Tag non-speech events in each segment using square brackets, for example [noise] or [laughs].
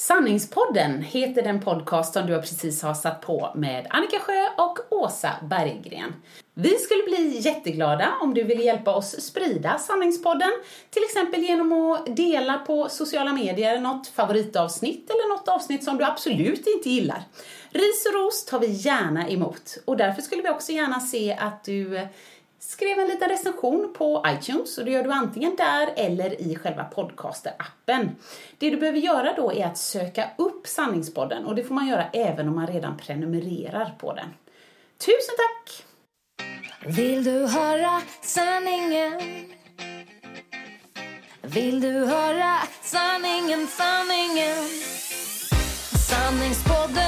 Sanningspodden heter den podcast som du precis har satt på med Annika Sjö och Åsa Berggren. Vi skulle bli jätteglada om du vill hjälpa oss sprida Sanningspodden, till exempel genom att dela på sociala medier något favoritavsnitt eller något avsnitt som du absolut inte gillar. Ris och ros tar vi gärna emot och därför skulle vi också gärna se att du skrev en liten recension på iTunes och det gör du antingen där eller i själva podcaster-appen. Det du behöver göra då är att söka upp Sanningspodden och det får man göra även om man redan prenumererar på den. Tusen tack! Vill du höra sanningen? Vill du höra sanningen, sanningen? Sanningspodden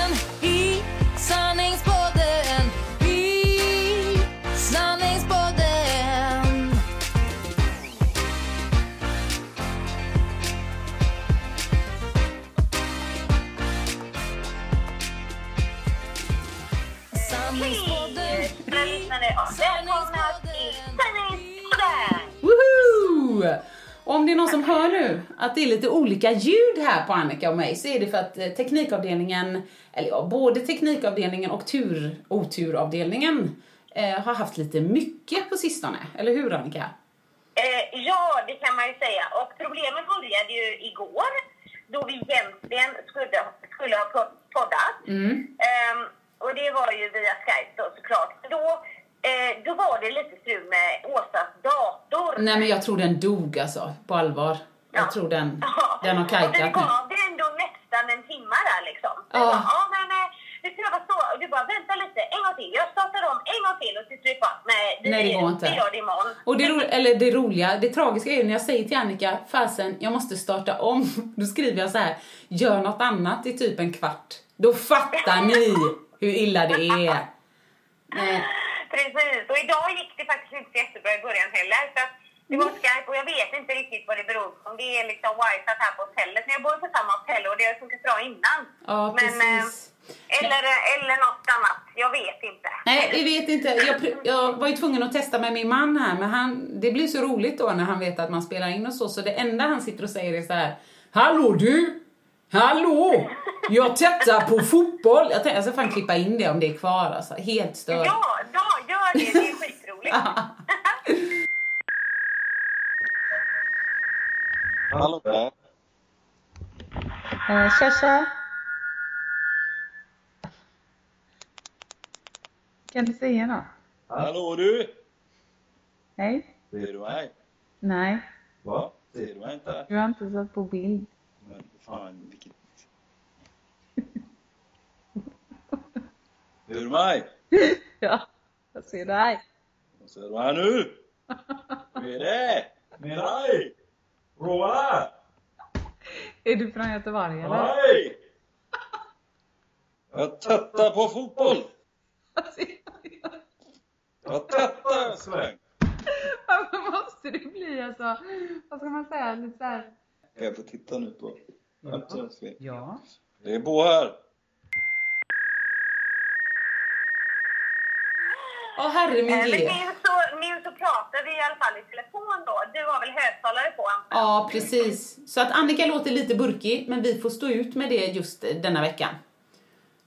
någon som hör nu att det är lite olika ljud här på Annika och mig så är det för att eh, teknikavdelningen, eller ja, både teknikavdelningen och tur, oturavdelningen eh, har haft lite mycket på sistone. Eller hur Annika? Eh, ja, det kan man ju säga. Och problemet började ju igår då vi egentligen skulle, skulle ha pod- poddat. Ehm, och det var ju via Skype då såklart. Då, eh, då var det lite strul med Åsas dator. Nej men jag tror den dog alltså, på allvar. Jag Ja. tror den, [laughs] Ja. den har kajkat nu. gav det ändå nästan en timme där liksom. Ja. Bara, ja men det ska vara så. Och du bara, vänta lite, en gång till. Jag startar om en gång till och till slut bara, nej, vi, Nej, det går inte. vi gör det imorgon. Och det, ro, eller det roliga, det tragiska är ju när jag säger till Annika, fasen, jag måste starta om. [laughs] Då skriver jag så här, gör något annat i typ en kvart. Då fattar ni [laughs] hur illa det är. Nej. Precis, och idag gick det faktiskt inte jättebra i början heller. Så det var Skype och jag vet inte riktigt vad det beror på. Om det är liksom wifi här på hotellet. Men jag bor på samma hotell och det har funkat bra innan. Ja, Men, eh, precis. eller, eller något annat. Jag vet inte. Nej, vi vet inte. Jag, jag var ju tvungen att testa med min man här, men han, det blir så roligt då när han vet att man spelar in och så, så det enda han sitter och säger är så här. Hallå du! Hallå! Jag tittar på fotboll! Jag, tänkte, jag ska fan klippa in det om det är kvar alltså. Helt stört. Ja, gör det. Det är skitroligt. Hallå där. Eh, tja, tja. Kan du säga något? Hallå du! Hej? Ser du mig? Nej, Va? Ser du mig inte? du har inte satt på bild. Men fan vilket... [laughs] Ser du mig? Ja, jag ser dig. Ser du mig nu? [laughs] Hur är det? Med dig? Roa! Är du från Göteborg eller? Hej! Jag tittar på fotboll! Jag tittar en sväng! Varför måste det bli alltså, vad ska man säga, lite såhär... Kan jag få titta nu på... Ja. Det är Bo här. Åh herre min Eh, nu så, nu så pratar vi i alla fall i telefon då. Du har väl högtalare på? antar? Ja, precis. Så att Annika låter lite burkig, men vi får stå ut med det just denna veckan.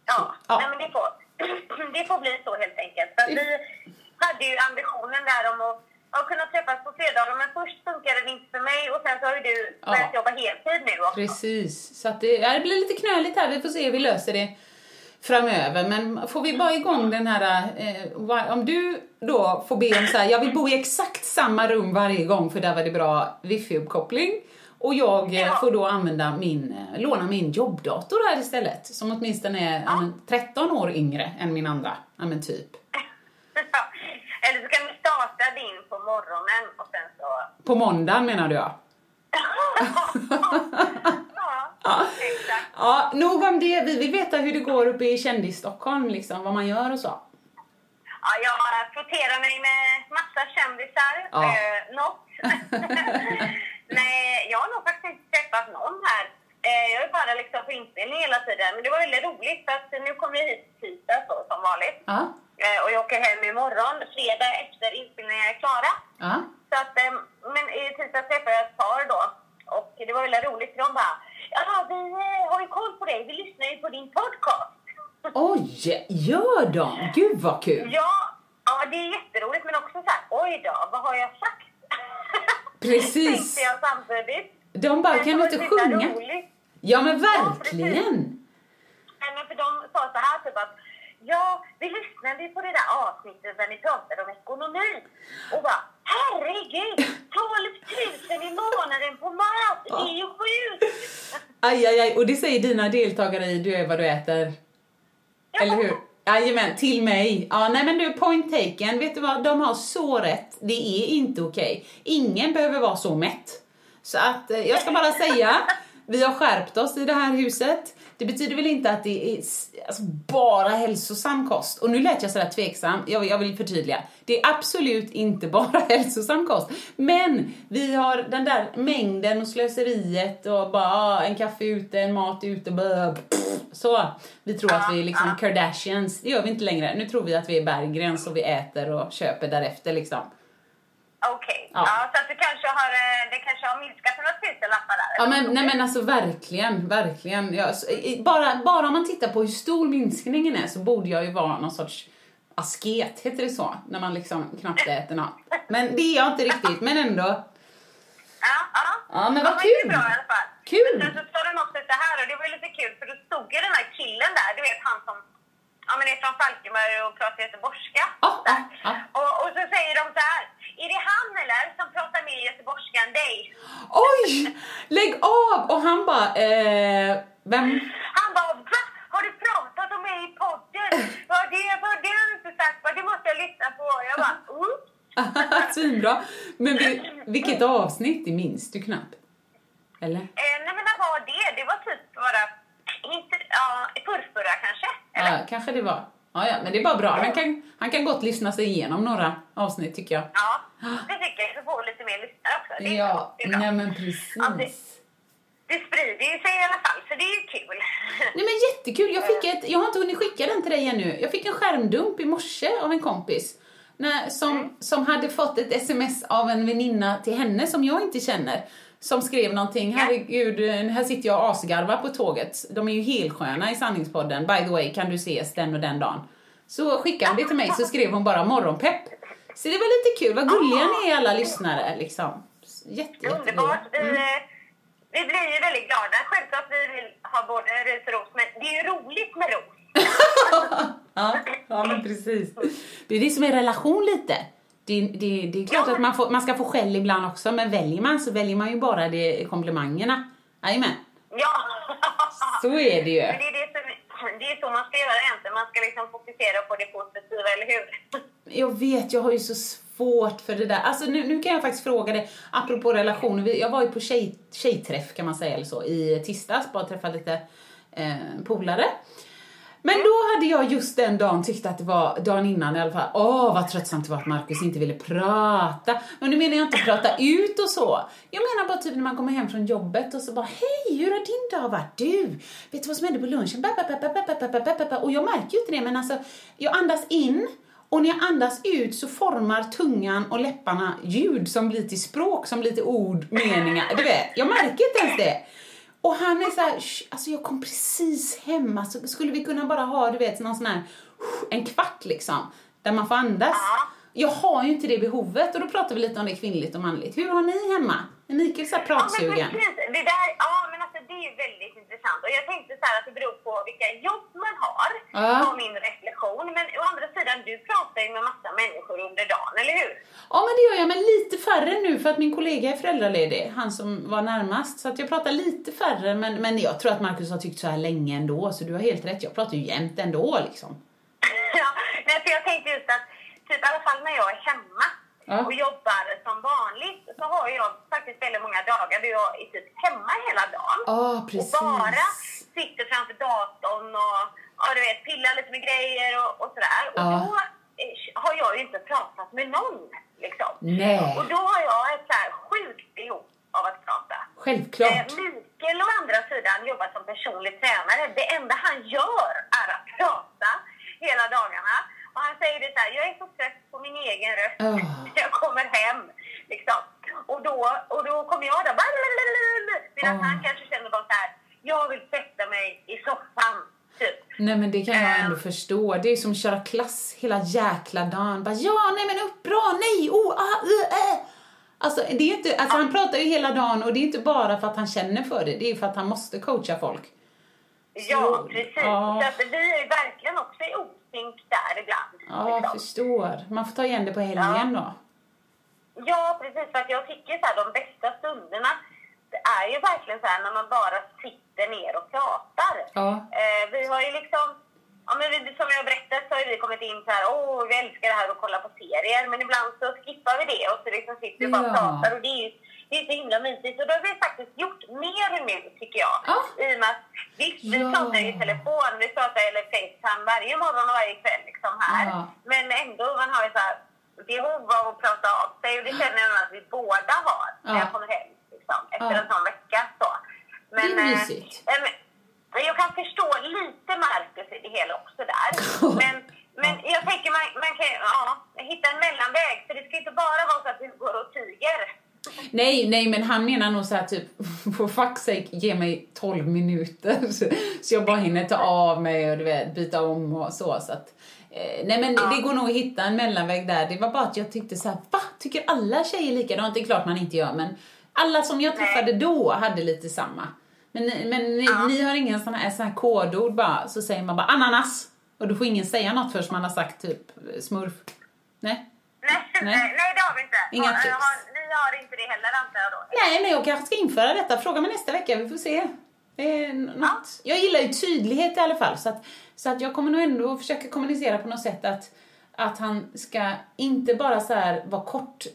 Ja, Ja. Nej, men det får, [clears throat] det får bli så helt enkelt. För vi hade ju ambitionen där om att har kunnat träffas på fredagar, men först funkade det inte för mig och sen så har ju du Ja. börjat jobba heltid nu också. Precis, så att det, ja, det blir lite knöligt här. Vi får se hur vi löser det framöver. Men får vi bara igång den här, eh, om du då får be om så här, jag vill bo i exakt samma rum varje gång för där var det bra wifi-uppkoppling. Och jag eh, Ja. får då använda min, eh, låna min jobbdator här istället. Som åtminstone är ja. men, 13 år yngre än min andra, ja men typ. Ja. Eller så kan vi starta din på morgonen och sen så... På måndagen menar du ja. [laughs] ja, [laughs] exakt. Ja, nog om det. Vi vill veta hur det går uppe i kändis-Stockholm, liksom, vad man gör och så. Ja, jag frotterar mig med massa kändisar. Ja. Eh, något. [laughs] Nej, jag har nog faktiskt inte träffat någon här. Eh, jag är bara liksom på inspelning hela tiden. Men det var väldigt roligt för att nu kommer jag hit tisdag så, som vanligt. Ja, Eh, och jag åker hem imorgon, fredag efter inspelningen är klara. ja. Så att, eh, men i tisdags träffade jag ett par då. Och det var väldigt roligt för de bara, ja vi eh, har ju koll på dig, vi lyssnar ju på din podcast. Oj, gör de? Gud vad kul! Ja, ja, det är jätteroligt men också så här, oj då, vad har jag sagt? [laughs] Precis. Tänkte jag samtidigt. De bara, Men kan du inte sjunga? roligt. Ja men Ja, verkligen! Nej, men för de sa så här typ att Ja, vi lyssnade ju på det där avsnittet där ni pratade om ekonomi. Och bara, herregud! 12 000 i månaden på mat! Det är ju sjukt! Aj, aj, aj. Och det säger dina deltagare i Du är vad du äter. Eller hur? Jajamän, till mig. Ja, nej men du, point taken. Vet du vad? De har så rätt. Det är inte okej. Ingen behöver vara så mätt. Så att eh, jag ska bara säga, vi har skärpt oss i det här huset. Det betyder väl inte att det är alltså, bara hälsosam kost. Och nu lät jag sådär tveksam. Jag, jag vill förtydliga. Det är absolut inte [laughs] bara hälsosam kost. Men vi har den där mängden och slöseriet och bara ah, en kaffe ute, en mat ute. Blah, så. Vi tror att vi är liksom Kardashians. Det gör vi inte längre. Nu tror vi att vi är Berggrens och vi äter och köper därefter liksom. Okej, Ja. ja. så att du kanske har, eh, det kanske har minskat några tusenlappar där? Ja, men, nej men alltså verkligen, verkligen. Ja, så, bara, bara om man tittar på hur stor minskningen är så borde jag ju vara någon sorts asket, heter det så? När man liksom knappt äter något. Men det är jag inte riktigt, men ändå. Ja, ja. Ja, men vad Det kul. är bra i alla fall. Kul. Men sen så sa den också så här och det var ju lite kul för då stod ju den här killen där, du vet han som ja, men är från Falkenberg och pratar göteborgska. Ja, ja. Och, och så säger de så här, är det han eller som pratar mer göteborgska än dig? Oj! Lägg av! Och han bara, eh, vem? Han bara, va? Har du pratat om mig i podden? Ja, det var det har du inte sagt, det måste jag lyssna på. Jag bara, mm. [laughs] Svinbra. Men vi, vilket avsnitt? Det minns du knappt. Eller? Eh, nej men vad var det? Det var typ bara, inte, ja, förrförra kanske? Eller? Ja, kanske det var. Ja, ja, men det är bara bra. Han kan, han kan gott lyssna sig igenom några avsnitt tycker jag. Ja, det tycker jag. Så får lite mer lyssnare också. Det är. Ja, bra. nej men Ja, det, precis. det sprider ju sig i alla fall, så det är ju kul. Nej men jättekul, jag fick [laughs] ett, jag har inte hunnit skicka den till dig ännu. Jag fick en skärmdump i morse av en kompis. När, som, som hade fått ett sms av en väninna till henne som jag inte känner. Som skrev någonting, herregud, här sitter jag och asgarvar på tåget. De är ju helsköna i sanningspodden. By the way, kan du ses den och den dagen? Så skickade hon det till mig, så skrev hon bara morgonpepp. Så det var lite kul, vad gulliga ni är alla lyssnare liksom. Jätte, Underbart. Eh, vi blir ju väldigt glada. Självklart vi vill ha både ris och ros, men det är ju roligt med ros. [laughs] Ja, ja men precis. Det är det som är relation lite. Det, det, det är klart att man, får, man ska få skäll ibland också, men väljer man så väljer man ju bara det komplimangerna. Jajamän, Ja! så är det ju. Men det är, det, som, det är så man ska göra egentligen. Man ska liksom fokusera på det positiva, eller hur? Jag vet, jag har ju så svårt för det där. Alltså nu, nu kan jag faktiskt fråga dig, apropå relationer. Jag var ju på tjej, tjejträff kan man säga, eller så, i tisdags, bara träffa lite eh, polare. Men då hade jag just den dagen tyckt att det var, dagen innan i alla fall, åh vad tröttsamt det var att Markus inte ville prata. Men nu menar jag inte prata ut och så. Jag menar bara typ när man kommer hem från jobbet och så bara, hej hur har din dag varit? Du, vet du vad som hände på lunchen? Och jag märker ju inte det men alltså, jag andas in och när jag andas ut så formar tungan och läpparna ljud som blir till språk, som blir till ord, meningar. Du vet, jag märker inte ens det. Och han är så här, "Shh, alltså jag kom precis hem, alltså skulle vi kunna bara ha, du vet, någon sån här, en kvart liksom, där man får andas. jag har ju inte det behovet. Och då pratar vi lite om det kvinnligt och manligt. Hur har ni hemma? Är Mikael så Ja, men pratsugen? precis. Det där, ja, men alltså det är väldigt intressant. Och jag tänkte så här att det beror på vilka jobb man har. Ja. var min reflektion. Men å andra sidan, du pratar ju med massa människor under dagen, eller hur? Ja, men det gör jag, men lite färre nu för att min kollega är föräldraledig, han som var närmast. Så att jag pratar lite färre, men, men jag tror att Markus har tyckt så här länge ändå, så du har helt rätt. Jag pratar ju jämt ändå liksom. [laughs] ja, nej, för jag tänkte just att, typ i alla fall när jag är hemma Ja. Och jobbar som vanligt så har jag faktiskt väldigt många dagar där jag är typ hemma hela dagen. Ja, och bara sitter framför datorn och ja, du vet, pillar lite med grejer och, och sådär. Och Ja. då eh, har jag ju inte pratat med någon. Liksom. Nej. Och då har jag ett så här sjukt behov av att prata. Självklart. Eh, Mikael å andra sidan jobbar som personlig tränare. Det enda han gör är att prata hela dagarna. Och han säger det så här, jag är så trött på min egen röst Ah. när [laughs] jag kommer hem. Liksom. Och, då, och då kommer jag där, medan Ah. han kanske känner bara så här, jag vill sätta mig i soffan. Typ. Nej men det kan jag ändå förstå. Det är som att köra klass hela jäkla dagen. Bara, ja, nej men upp, bra, nej, oh, ah, uh, äh. Alltså, det är inte, alltså han pratar ju hela dagen och det är inte bara för att han känner för det. Det är för att han måste coacha folk. Ja, Så- precis. ja. Så att vi är verkligen också i osynk. Ja, jag liksom. förstår. Man får ta igen det på helgen då. Ja, precis. För att jag tycker så här, de bästa stunderna det är ju verkligen så här när man bara sitter ner och pratar. Ja. Eh, vi har ju liksom, ja, men vi, som jag berättat så har vi kommit in så här, åh vi älskar det här att kolla på serier. Men ibland så skippar vi det och så liksom sitter vi bara och Ja. pratar och det är ju det är så himla mysigt. Och då har vi faktiskt gjort mer nu tycker jag. Ja. I och med att visst, vi Ja. pratar i telefon, vi pratar eller Facetime varje morgon och varje kväll liksom här. Ja. Men ändå, man har ju så här behov av att prata av sig och det känner jag att vi båda har när Ja. jag kommer hem liksom, efter en sån vecka. Så. Men, Det är eh, mysigt. eh, men- jag kan förstå lite Marcus i det hela också där. [laughs] Men, men jag tänker man, man kan ja, hitta en mellanväg för det ska inte bara vara så att du går och tiger. Nej, nej, men han menar nog så här typ, [laughs] for fuck's sake, ge mig 12 minuter [laughs] så jag bara hinner ta av mig och du vet, byta om och så. så att, eh, nej, men det går nog att hitta en mellanväg där. Det var bara att jag tyckte så här, va? Tycker alla tjejer likadant? Det är klart man inte gör, men alla som jag träffade då hade lite samma. Men, men ni, ni har ingen sån här, sån här kodord bara, så säger man bara ananas. Och då får ingen säga något förrän man har sagt typ smurf. Nej? Nej, [laughs] Nej. nej. nej det har vi inte. Inga tips. Har, inte det heller antar jag då? Nej, nej, jag kanske ska införa detta. Fråga mig nästa vecka, vi får se. Något. Jag gillar ju tydlighet i alla fall, så att, så att jag kommer nog ändå försöka kommunicera på något sätt att, att han ska inte bara så här vara kort,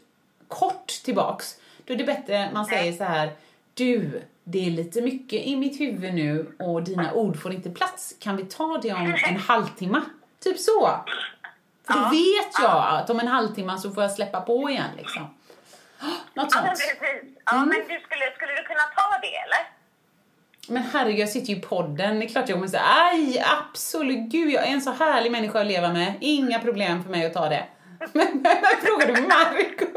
kort tillbaks. Då är det bättre man säger så här, du, det är lite mycket i mitt huvud nu och dina ord får inte plats. Kan vi ta det om [laughs] en halvtimme? Typ så. För då vet jag att om en halvtimme så får jag släppa på igen liksom. [gasps] Något Ja, men sånt. precis. Ja, Mm. men du skulle, skulle du kunna ta det eller? Men herregud, jag sitter ju i podden. Det är klart jag kommer säga aj, absolut, gud, jag är en så härlig människa att leva med. Inga problem för mig att ta det. [laughs] Men, men frågar du Marcus?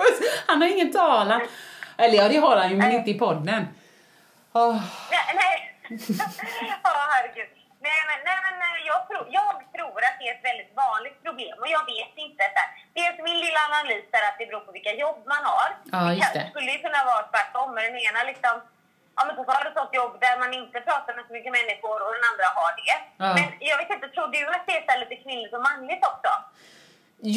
Han har ingen talan. Eller ja, det har han ju, men inte i podden. Åh, Nej, nej. [laughs] ja, herregud. Nej, men, nej, men jag, tror, jag tror att det är ett väldigt vanligt problem och jag vet inte. Så här, dels min lilla analys är att det beror på vilka jobb man har. Ja, just kan- det. skulle ju kunna vara tvärtom. Den ena liksom, ja men så har du ett jobb där man inte pratar med så mycket människor och den andra har det. Ja. Men jag vet inte, tror du att det är så lite kvinnligt och manligt också?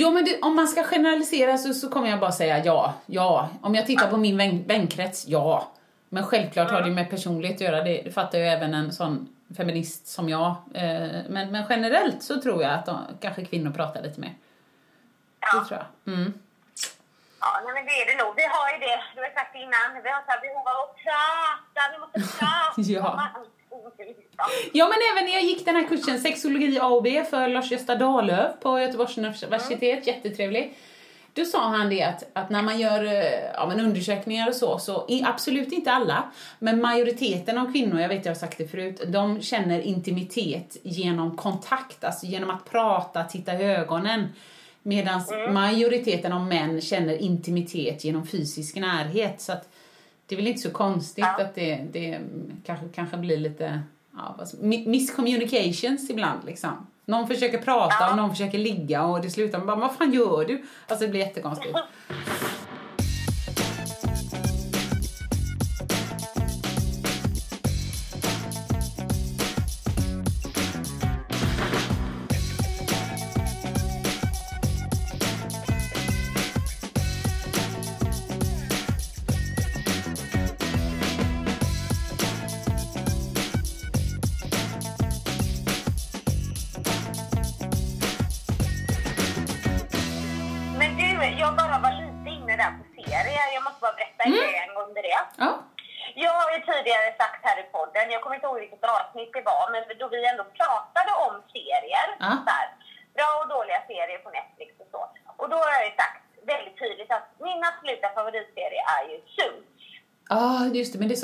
Jo, men det, om man ska generalisera så, så kommer jag bara säga ja, ja. Om jag tittar på min vän, vänkrets, ja. Men självklart har det med personlighet att göra, det, det fattar ju även en sån feminist som jag. Eh, men, men generellt så tror jag att de, kanske kvinnor pratar lite mer. Ja. Det tror jag. Mm. Ja, nej, men det är det nog. Vi har ju det, du har sagt det innan, vi har så här behov av att prata, vi måste prata. [laughs] Ja. Ja, men även när jag gick den här kursen, sexologi A och B för Lars-Gösta Dahlöf på Göteborgs universitet, jättetrevlig. Då sa han det att, att när man gör eh, ja, men undersökningar och så, så i, absolut inte alla, men majoriteten av kvinnor, jag vet jag har sagt det förut, de känner intimitet genom kontakt, alltså genom att prata, titta i ögonen. Medan majoriteten av män känner intimitet genom fysisk närhet. Så att det är väl inte så konstigt att det, det kanske, kanske blir lite ja, vad ska- mi- miscommunications ibland liksom. Någon försöker prata Ja. och någon försöker ligga och det slutar med bara, vad fan gör du? Alltså det blir jättekonstigt.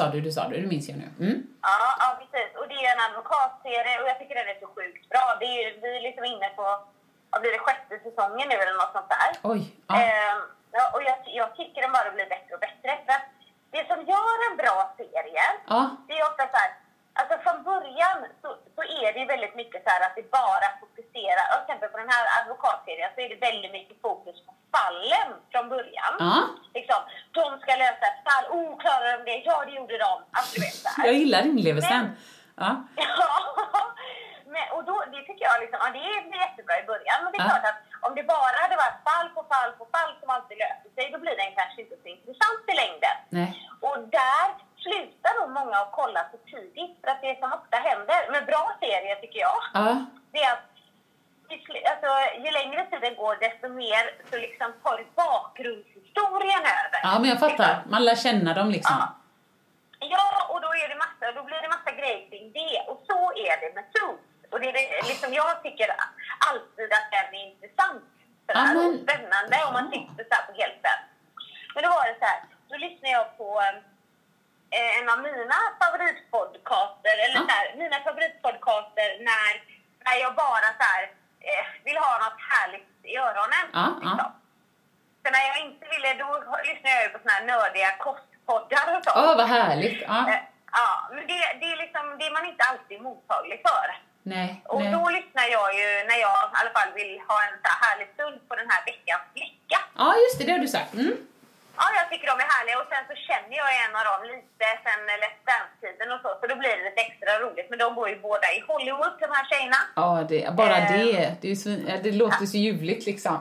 Sa du, du sa du, det minns jag nu. Mm. Ja, ja, precis. Och det är en advokatserie och jag tycker den är så sjukt bra. Det är, ju- vi är liksom inne på, vad blir det, sjätte säsongen nu eller något sånt där. Oj. Ja. Ehm, ja, och jag, jag tycker den bara blir bättre och bättre. För att det som gör en bra serie, Ja. det är ofta så här, alltså från början så, så är det ju väldigt mycket så här att det bara fokuserar, till exempel på den här advokatserien så är det väldigt mycket fokus på fallen från början. Ja. Liksom, de ska lösa ett fall, oh klarar de det? Ja det gjorde de. Alltså du vet så här. Jag gillar inlevelsen. Ja. [laughs] Men, och då, det tycker jag liksom, ja, det är jättebra i början. Men det är Ja. klart att om det bara hade varit fall på fall på fall som alltid löser sig, då blir den kanske inte så intressant i längden. Nej. Och där slutar nog många att kolla så tidigt. För att det som ofta händer med bra serier tycker jag, Ja. det är att alltså, ju längre tiden går desto mer så liksom tar bakgrundshistorien över. ja, men jag fattar. Man lär känna dem liksom. Ja. Ja, och då, är det massa, då blir det massa grejer kring det. Och så är det med Suits. Och det är det, liksom, jag tycker alltid att den är intressant. Så Ja, här, men- och spännande om man sitter så här på helten. Men då var det så här, då lyssnade jag på eh, en av mina favoritpodcaster, eller Ja. så här, mina favoritpodcaster när, när jag bara så här, eh, vill ha något härligt i öronen. Ja, liksom. Så när jag inte ville, då lyssnade jag på såna här nördiga kostpoddar och sånt. Åh, vad härligt. Ja. Eh, Ja, men det, det, är liksom, det är man inte alltid mottaglig för. Nej, Och nej. då lyssnar jag ju när jag i alla fall vill ha en så här härlig stund på den här veckans flicka. Ja, just det, det har du sagt. Mm. Ja, jag tycker de är härliga och sen så känner jag en av dem lite sen Let's Dance-tiden och så, så då blir det lite extra roligt. Men de bor ju båda i Hollywood, de här tjejerna. Ja, det, bara Eh. det. Det, är ju det låter så ljuvligt liksom.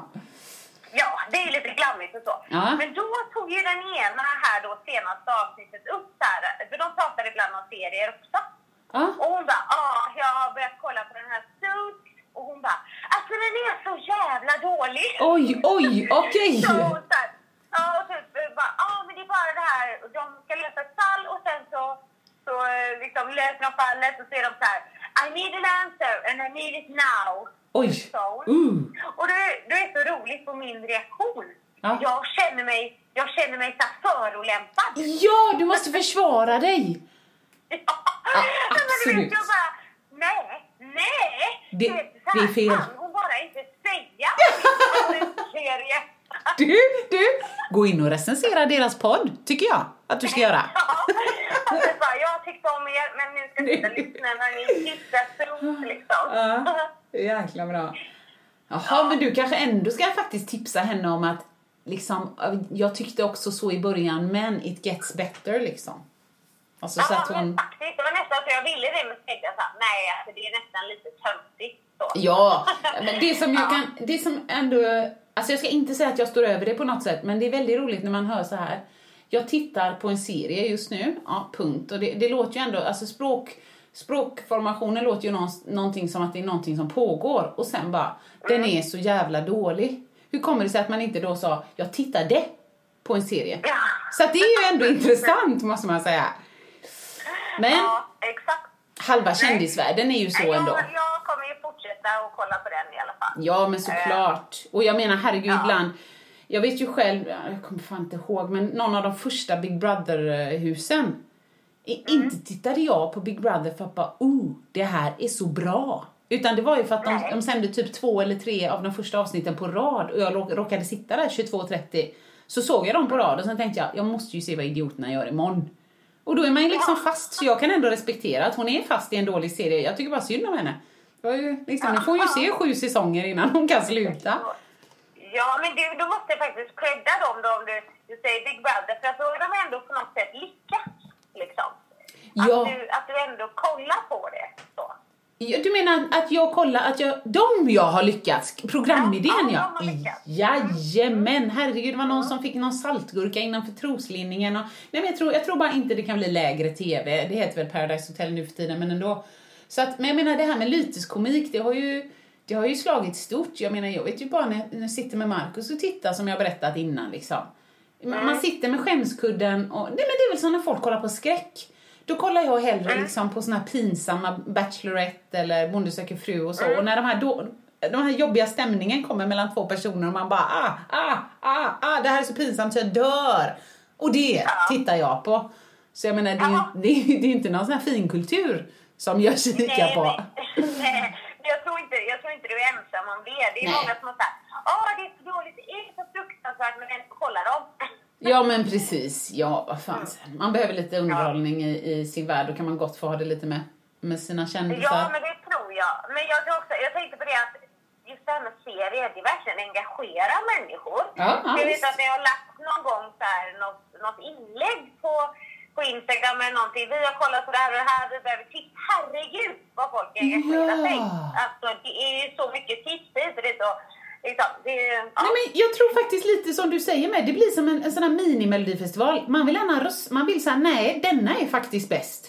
Ja, det är lite glammigt och så. Ja. Men då tog ju den ena här då senaste avsnittet upp så här, för de pratar ibland om serier också. Ja. Och hon bara, ah, jag har börjat kolla på den här Suits. Och hon bara, alltså den är så jävla dålig. Oj, oj, [laughs] okej. Så hon så här, ja, och typ bara, ja ah, men det är bara det här, de ska lösa ett fall och sen så, så eh, liksom löser de fallet och så är de så här, I need an answer and I need it now. Oj. Uh. Och det, det är så roligt på min reaktion. Ja. Jag känner mig, jag känner mig så förolämpad. Ja, du måste försvara dig. Ja, Ja, men absolut. vet, jag bara, nej, nej. Det- så det är fel. kan hon bara inte säga. [laughs] Du, du, gå in och recensera deras podd, tycker jag att du ska göra. [laughs] Ja, bara, jag tyckte om er, men nu ska ni lyssna när ni sot liksom. Ja, jäkla bra. Jaha, men du kanske ändå ska faktiskt tipsa henne om att liksom, jag tyckte också så i början, men it gets better liksom. Alltså så Ja, att men hon... faktiskt, det var nästan så jag ville det, men så tänkte jag så här, nej, alltså, det är nästan lite töntigt. så. Ja, men det som jag kan, det som ändå, alltså jag ska inte säga att jag står över det på något sätt, men det är väldigt roligt när man hör så här. Jag tittar på en serie just nu, ja, punkt. Och det, det låter ju ändå, alltså språk, språkformationen låter ju någon, någonting som att det är någonting som pågår och sen bara, den är så jävla dålig. Hur kommer det sig att man inte då sa, jag tittade på en serie? Ja. Så det är ju ändå intressant måste man säga. Men Ja, halva kändisvärlden är ju så Nej, ändå. Jag, jag kommer ju fortsätta att kolla på den i alla fall. Ja, men såklart. Och jag menar, herregud, Ja. ibland... Jag vet ju själv, jag kommer fan inte ihåg, men någon av de första Big Brother-husen. Mm. Inte tittade jag på Big Brother för att bara, oh, det här är så bra. Utan det var ju för att de, de sände typ två eller tre av de första avsnitten på rad och jag råkade sitta där 22.30. Så såg jag dem på rad och sen tänkte jag, jag måste ju se vad idioterna gör imorgon. Och då är man ju liksom fast, så jag kan ändå respektera att hon är fast i en dålig serie. Jag tycker bara synd om henne. Det var ju, liksom, ni får ju se sju säsonger innan hon kan sluta. Ja, men du, då måste jag faktiskt credda dem då om du, du säger Big Brother, för att då har de ändå på något sätt lyckats. Liksom. Att, Ja. du, att du ändå kollar på det. Så. Du menar att jag kollar att jag, de jag har lyckats, programidén Ja, ja. lyckats. Jajamän, herregud det var någon som fick någon saltgurka innanför troslinningen och, nej men jag tror, jag tror bara inte det kan bli lägre TV, det heter väl Paradise Hotel nu för tiden men ändå. Så att, men jag menar det här med lyteskomik, det har ju, det har ju slagit stort. Jag menar jag vet ju bara när jag, sitter med Markus och tittar som jag berättat innan liksom. Man, man sitter med skämskudden och, nej men det är väl som när folk kollar på skräck. Då kollar jag hellre liksom på såna här pinsamma Bachelorette eller Bonde söker fru och så. Och när de här, då, de här jobbiga stämningen kommer mellan två personer och man bara ah, ah, ah, ah, det här är så pinsamt så jag dör. Och det tittar jag på. Så jag menar, det är [laughs] det är, det är inte någon sån här finkultur som jag kikar på. nej, [laughs] men jag, tror inte, jag tror inte du är ensam om det. Det är Nej. många som har sagt åh det är så dåligt, det är så fruktansvärt, men ändå kollar de. [laughs] Ja men precis, ja vad fan. Man behöver lite underhållning i, i sin värld, då kan man gott få ha det lite med, med sina kändisar. Ja, men det tror jag. Men jag, tror också, jag tänkte på det att just det här med serier, det verkligen engagerar människor. Ja, ja, jag vet att ni har lagt någon gång så här, något, något inlägg på, på Instagram eller någonting. Vi har kollat på det här och det här, vi behöver tips. Herregud vad folk engagerar Ja. sig. Alltså det är ju så mycket tips hit och dit liksom, det, ja. Nej, men jag tror faktiskt lite som du säger med, det blir som en, en sån här mini-melodifestival. Man vill gärna man vill säga nej, denna är faktiskt bäst.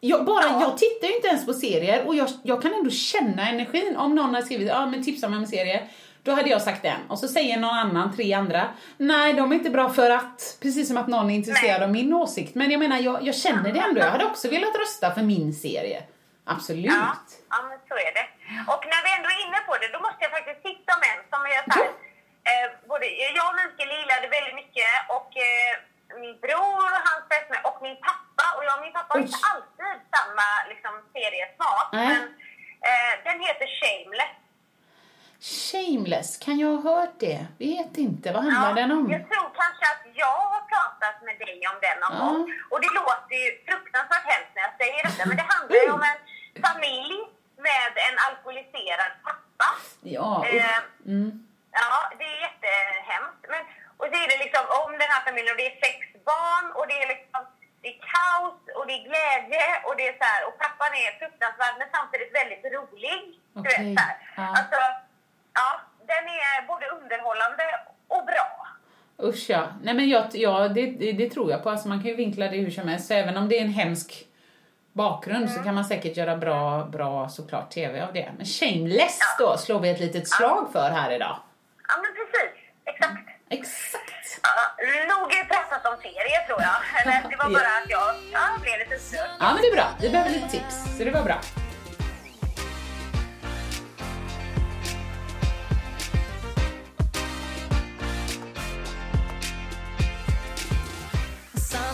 Jag, bara, Ja. jag tittar ju inte ens på serier och jag, jag kan ändå känna energin. Om någon har skrivit ja men tipsa mig om en serie, då hade jag sagt den. Och så säger någon annan, tre andra, nej de är inte bra för att, precis som att någon är intresserad Nej. av min åsikt. Men jag menar, jag, jag känner det ändå. Jag hade också velat rösta för min serie. Absolut. Ja, ja, men så är det. Och när vi ändå är inne på det, då måste jag faktiskt tipsa om en som är så här, eh, både jag och Mikael gillade väldigt mycket och eh, min bror och hans fästmö och min pappa. Och jag och min pappa har inte alltid samma liksom, seriesmak. Nej. Men eh, den heter Shameless. Shameless, kan jag ha hört det? Vet inte, vad handlar den om? Jag tror kanske att jag har pratat med dig om den någon Ja. gång. Och det låter ju fruktansvärt hemskt när jag säger detta, men det handlar ju om en familj med en alkoholiserad pappa. Ja, Eh, mm. Ja, det är jättehemskt. Men, och det är det liksom om den här familjen och det är sex barn och det är liksom det är kaos och det är glädje och det är så här, och pappan är fruktansvärd men samtidigt väldigt rolig. Du Okej, vet så här. ja. Alltså, ja, den är både underhållande och bra. Usch ja. Nej men jag, ja, det, det, det tror jag på. Alltså man kan ju vinkla det hur som helst. Så även om det är en hemsk bakgrund så kan man säkert göra bra, bra såklart TV av det. Men Shameless då slår vi ett litet slag för här idag. Ja, men precis. Exakt. Exakt. Ja, nog pratat om serier tror jag. Eller det var bara att jag ja, blev lite störd. Ja men det är bra. Vi behöver lite tips. Så det var bra.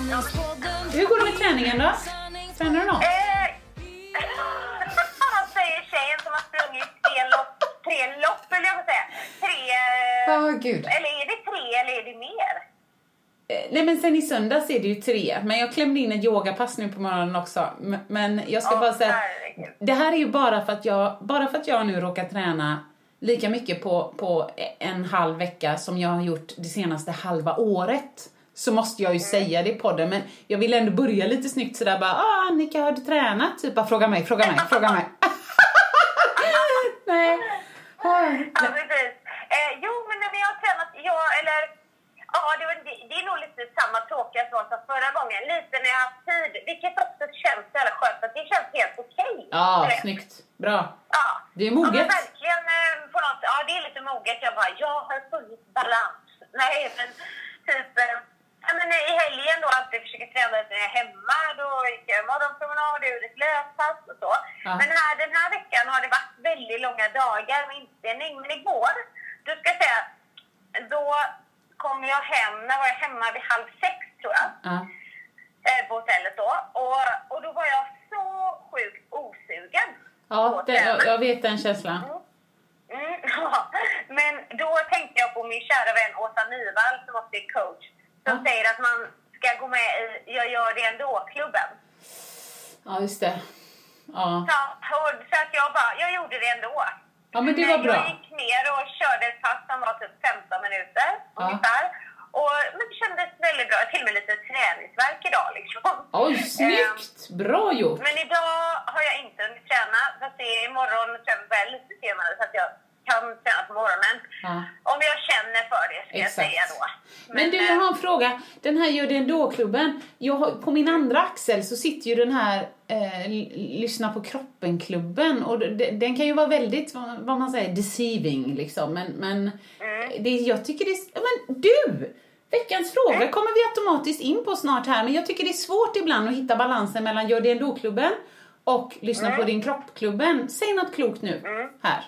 Hur går det med träningen då? Tränar du något? Eh, [laughs] säger tjejen som har sprungit tre lopp, tre lopp vill jag säga. Tre... Ja, gud. Eller är det tre eller är det mer? Eh, Nej men sen i söndags är det ju tre, men jag klämde in ett yogapass nu på morgonen också. Men jag ska Åh, bara säga, herregud. det här är ju bara för att jag, bara för att jag nu råkar träna lika mycket på, på en halv vecka som jag har gjort det senaste halva året. Så måste jag ju säga det i podden, men jag vill ändå börja lite snyggt sådär bara, ah Annika har du tränat? Typ bara fråga mig, fråga mig, fråga mig. [laughs] Nej. Ja, precis. Eh, jo, men när vi har tränat, ja, eller... Ja, det, var, det, det är nog lite samma tråkiga svar som förra gången. Lite när jag har haft tid, vilket också känns så jävla skönt, att det känns helt okej. Ja, Du vet. snyggt. Bra. Ja. Det är Ja, moget. men verkligen eh, på något, ja det är lite moget. Jag bara, jag har funnit balans. Nej, men typ, eh, ja, men i helgen då alltid försöker träna lite när jag är hemma. Då gick jag morgonpromenad, gjorde ett löppass och så. Ja. Men här, den här veckan har det varit väldigt långa dagar med inspelning. Men igår, då ska jag säga, då kom jag hem, när var jag hemma vid halv sex tror jag Ja. eh, på hotellet då. Och, och då var jag så sjukt osugen. Ja, det, jag, jag vet den känslan. Mm, [laughs] ja. Men då tänkte jag på min kära vän Åsa Nyvall som också är coach. Som Ja. säger att man ska gå med i Jag gör det ändå-klubben. Ja, just det. Ja. Så, och, så att jag bara, jag gjorde det ändå. ja, men det var bra. Jag gick ner och körde ett pass som var typ 15 minuter Ja. ungefär. Och, men det kändes väldigt bra. Till och med lite träningsvärk idag liksom. Oj, snyggt! Bra gjort! Men idag har jag inte hunnit träna. Fast det är imorgon tränar väl lite senare så att jag kan träna på morgonen. Ja. Om jag känner för det ska jag Exakt. säga då. Men du, jag har en fråga. Den här Gör det ändå-klubben. Jag på min andra axel så sitter ju den här eh, Lyssna på kroppen-klubben. Och de- den kan ju vara väldigt, vad man säger, deceiving liksom. Men, men det, jag tycker det är... Men du! Veckans fråga kommer vi automatiskt in på snart här. Men jag tycker det är svårt ibland att hitta balansen mellan Gör det ändå-klubben och Lyssna på din kropp-klubben. Säg något klokt nu, här.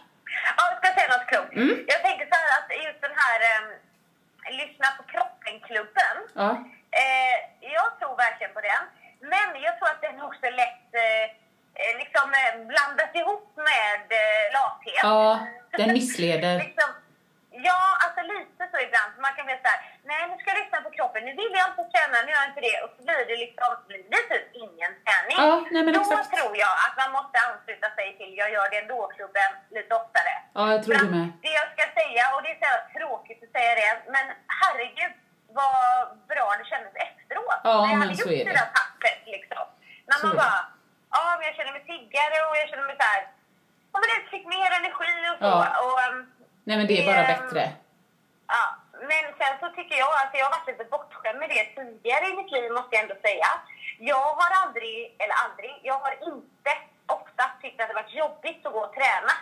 Ja, jag ska säga något klokt. Mm. Jag tänker så här att just den här ehm, Lyssna på kroppen-klubben. Ja. Eh, jag tror verkligen på den. Men jag tror att den också lätt eh, eh, liksom eh, blandas ihop med eh, lathet. Ja, den missleder. liksom, ja, alltså lite så ibland. Man kan bli såhär, nej nu ska jag lyssna på kroppen, nu vill jag inte träna, nu gör jag inte det. Och så blir det liksom, blir det typ ingen träning. Ja, nej, men Då exakt. tror jag att man måste ansluta sig till Jag gör det ändå-klubben lite oftare. Ja, jag tror det med. Det jag ska säga, och det är så tråkigt att säga det, men herregud vad bra det kändes efteråt. Ja, När jag men hade så gjort är det det. där passet liksom. När Så man är det. bara, ja men jag känner mig piggare och jag känner mig så här, ja men jag fick mer energi och så. Ja. Och, ehm, Nej men det är bara Ehm, bättre. Ja, men sen så tycker jag att jag har varit lite bortskämd med det tidigare i mitt liv måste jag ändå säga. Jag har aldrig, eller aldrig, jag har inte ofta tyckt att det varit jobbigt att gå och träna.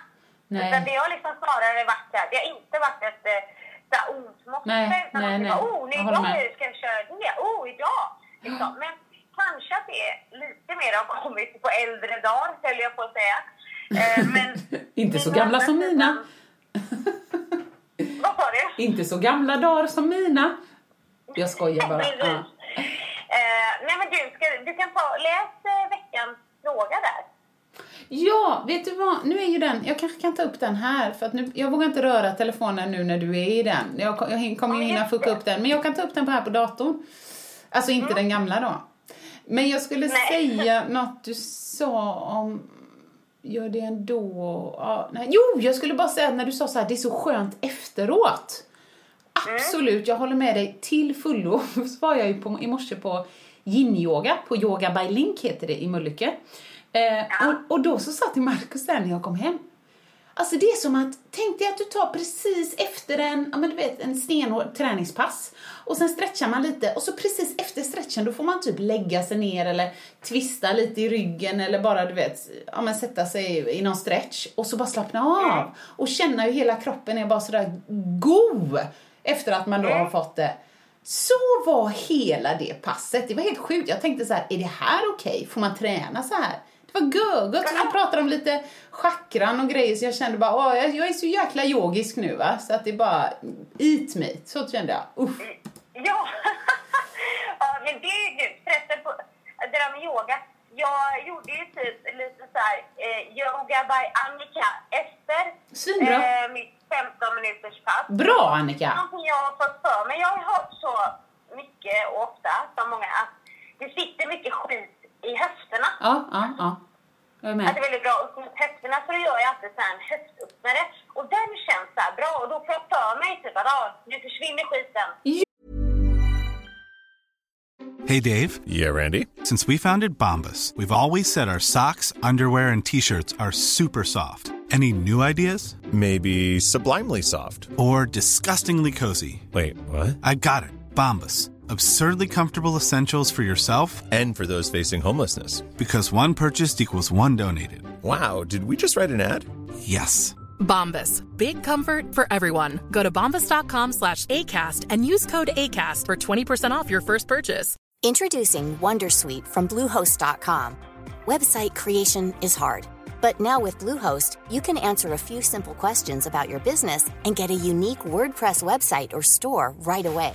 Nej. Utan det har liksom snarare varit så här, det har inte varit ett eh, så här ont måste. Nej, utan nej, nej. var, oh, nu idag ska jag köra det, oh, idag. Liksom. Men kanske att det lite mer har kommit på äldre dagar, höll jag på att säga. Eh, men [laughs] Inte så gamla som mina. sidan- Vad sa du? Inte så gamla dagar som mina. Jag skojar bara. Ja. Eh, nej men du, ska, du kan ta, läs eh, veckans fråga där. ja, vet du vad? Nu är ju den, jag kanske kan ta upp den här för att nu, jag vågar inte röra telefonen nu när du är i den. Jag, jag kommer ju hinna fucka upp den, men jag kan ta upp den på här på datorn. Alltså inte den gamla då. Men jag skulle Nej. säga något du sa om Gör det ändå... Ja, nej. Jo, jag skulle bara säga när du sa så här, det är så skönt efteråt. Absolut, jag håller med dig till fullo. Så [laughs] var jag ju på, i morse på yin-yoga, på Yoga by Link heter det i Mölnlycke. Eh, och, och då så sa till Markus där när jag kom hem. Alltså det är som att, tänk dig att du tar precis efter en, ja men du vet, en stenhård träningspass. Och sen stretchar man lite och så precis efter stretchen då får man typ lägga sig ner eller twista lite i ryggen eller bara du vet, ja men sätta sig i någon stretch och så bara slappna av. Och känna hur hela kroppen är bara sådär god efter att man då har fått det. Så var hela det passet. Det var helt sjukt. Jag tänkte så här, är det här okej? Får man träna så här? Det var görgött. Så vi pratade om lite chakran och grejer så jag kände bara, åh, jag, jag är så jäkla yogisk nu va. Så att det är bara, eat me. Så kände jag. Uff. Ja, [laughs] ja men det är ju förresten på det där med yoga. Jag gjorde ju typ lite så här eh, yoga by Annika efter Svinbra. eh, mitt 15 minuters pass. Bra Annika! Någonting jag har fått för mig. Jag har hört så mycket och ofta som många att det sitter mycket skit i höfterna. Ja, ja, ja. Jag är Att det är väldigt bra upp mot höfterna så gör jag alltid så här en höftöppnare. Och den känns så här bra och då får jag för mig typ att ah, nu försvinner skiten. Hey, Dave. Yeah, Randy. Since we founded Bombus, we've always said our socks, underwear, and t shirts are super soft. Any new ideas? Maybe sublimely soft. Or disgustingly cozy? Wait, what? I got it. Bombus. Absurdly comfortable essentials for yourself And for those facing homelessness. because one purchased equals one donated. Wow, did we just write an ad? Yes. Bombas. Big comfort for everyone. Go to bombas.com slash ACAST and use code ACAST for 20% off your first purchase. Introducing Wondersuite from Bluehost.com. Website creation is hard, but now with Bluehost, you can answer a few simple questions about your business and get a unique WordPress website or store right away.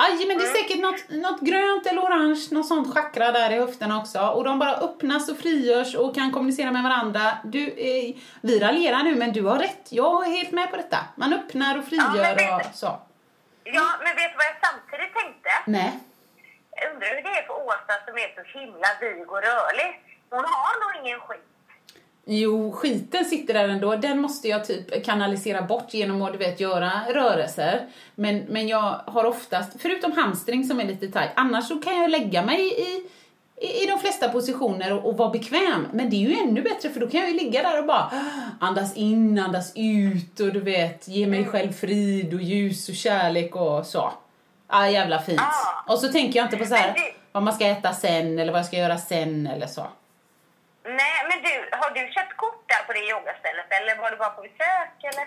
Mm. Aj, men det är säkert något, något grönt eller orange, något sånt chakra där i höfterna också. Och de bara öppnas och frigörs och kan kommunicera med varandra. Du, eh, vi raljerar nu, men du har rätt. Jag är helt med på detta. Man öppnar och frigör Ja, vet och så. Ja, men vet du vad jag samtidigt tänkte? Nej. Jag undrar hur det är för Åsa som är så himla vig och rörlig. Hon har nog ingen skit. Jo, skiten sitter där ändå. Den måste jag typ kanalisera bort genom att du vet, göra rörelser. Men, men jag har oftast, förutom hamstring som är lite tajt, annars så kan jag lägga mig i, i, i de flesta positioner och, och vara bekväm. Men det är ju ännu bättre för då kan jag ju ligga där och bara andas in, andas ut och du vet, ge mig själv frid och ljus och kärlek och så. Ah, jävla fint. Och så tänker jag inte på så här vad man ska äta sen eller vad jag ska göra sen eller så. Nej, men du, har du köpt kort där på det yogastället eller var du bara på besök eller?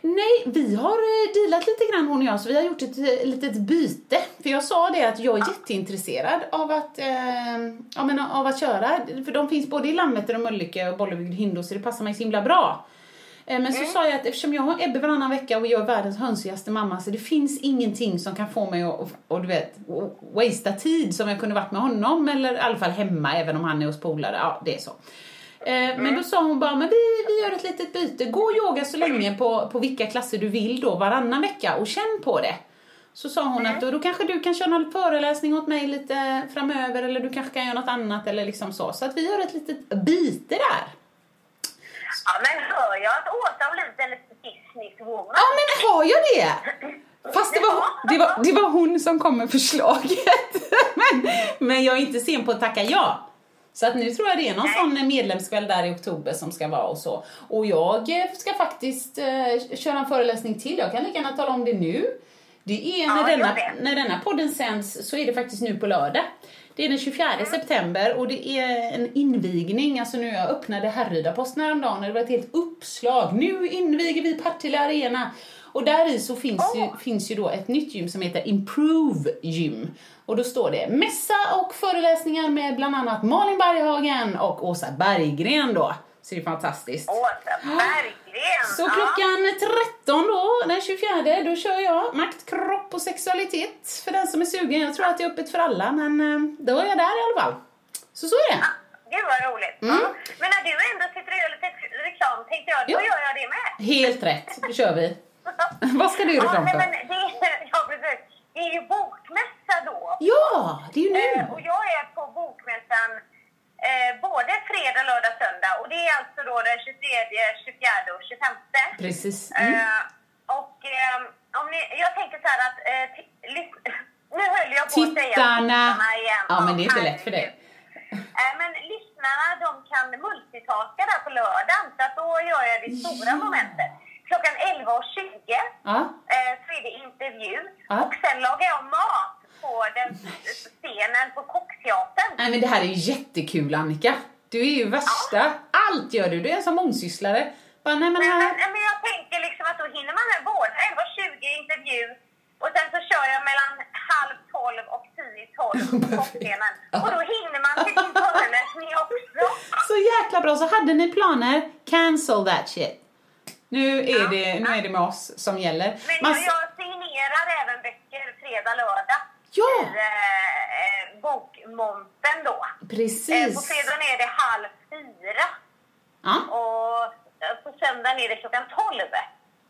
Nej, vi har eh, dealat lite grann hon och jag, så vi har gjort ett eh, litet byte. För jag sa det att jag är jätteintresserad av att, eh, jag menar, av att köra. För de finns både i Landvetter och Mölnlycke och Bollebygd och Hindå, så det passar mig så himla bra. Eh, men så sa jag att eftersom jag har Ebbe varannan vecka och jag är världens hönsigaste mamma så det finns ingenting som kan få mig att, och, och du vet, wastea tid som jag kunde varit med honom eller i alla fall hemma även om han är hos polare. Ja, det är så. Eh, Men då sa hon bara, men vi, vi gör ett litet byte. Gå och yoga så länge på, på vilka klasser du vill då varannan vecka och känn på det. Så sa hon att då, då kanske du kan köra någon föreläsning åt mig lite framöver eller du kanske kan göra något annat eller liksom så. Så att vi gör ett litet byte där. Ja, men hör jag att Åsa har blivit en liten businesswoman? Ja, men har jag det? Fast det var, det var, det var hon som kom med förslaget. [laughs] men, men jag är inte sen på att tacka ja. Så att nu tror jag det är någon sån medlemskväll där i oktober som ska vara och så. Och jag eh, ska faktiskt eh, köra en föreläsning till. Jag kan lika gärna tala om det nu. Det är när, Ja, denna, när denna podden sänds så är det faktiskt nu på lördag. Det är den 24 september och det är en invigning. Alltså nu jag öppnade Härryda-posten häromdagen och det var ett helt uppslag. Nu inviger vi Partille Arena. Och där i så finns, ju, finns ju då ett nytt gym som heter Improve Gym. Och då står det mässa och föreläsningar med bland annat Malin Berghagen och Åsa Berggren då. Så det är fantastiskt. Åsa Berggren! Så klockan 13 då, den 24, då kör jag makt, kropp och sexualitet för den som är sugen. Jag tror att det är öppet för alla, men eh, då är jag där i alla fall. Så så är det. Gud vad roligt. Mm. Ja. Men när du ändå sitter och gör lite reklam tänkte jag, då Ja. gör jag det med. Helt rätt, då kör vi. [laughs] Vad ska du göra reklam ja, för? nej, men det, är- [laughs] ja, precis. det är ju bokmässa då. Ja, det är ju nu. Eh, och jag är på bokmässan eh, både fredag, lördag, söndag. Och det är alltså då den 23, 24 och 25. Precis. Mm. Eh, och eh, om ni, jag tänker så här att... Eh, [laughs] nu höll jag på att säga Tittarna. tittarna igen. Ja, men det är inte lätt för dig. Eh, men lyssnarna de kan multitaska där på lördagen. Så att då gör jag det stora momentet. Klockan 11.20 Ja. eh, så är det intervju. Ja. Och sen lagar jag mat på den scenen på Kockteatern. Nej men det här är ju jättekul Annika. Du är ju värsta. Allt gör du. Du är en som mångsysslare. Bara, nej men Men, här. men, men jag tänker liksom att då hinner man med båda. 11.20 intervju och sen så kör jag mellan halv tolv och tio i tolv på [laughs] kockscenen. Och då hinner man till din föreläsning också. [laughs] Så jäkla bra. Så hade ni planer, cancel that shit. Nu är, det, nu är det med oss som gäller. Men Man, jag, jag signerar även böcker fredag, lördag. Ja. I eh, eh, bokmonten då. Eh, på precis. fredagen är det halv fyra. Ja. Och eh, på söndagen är det klockan tolv.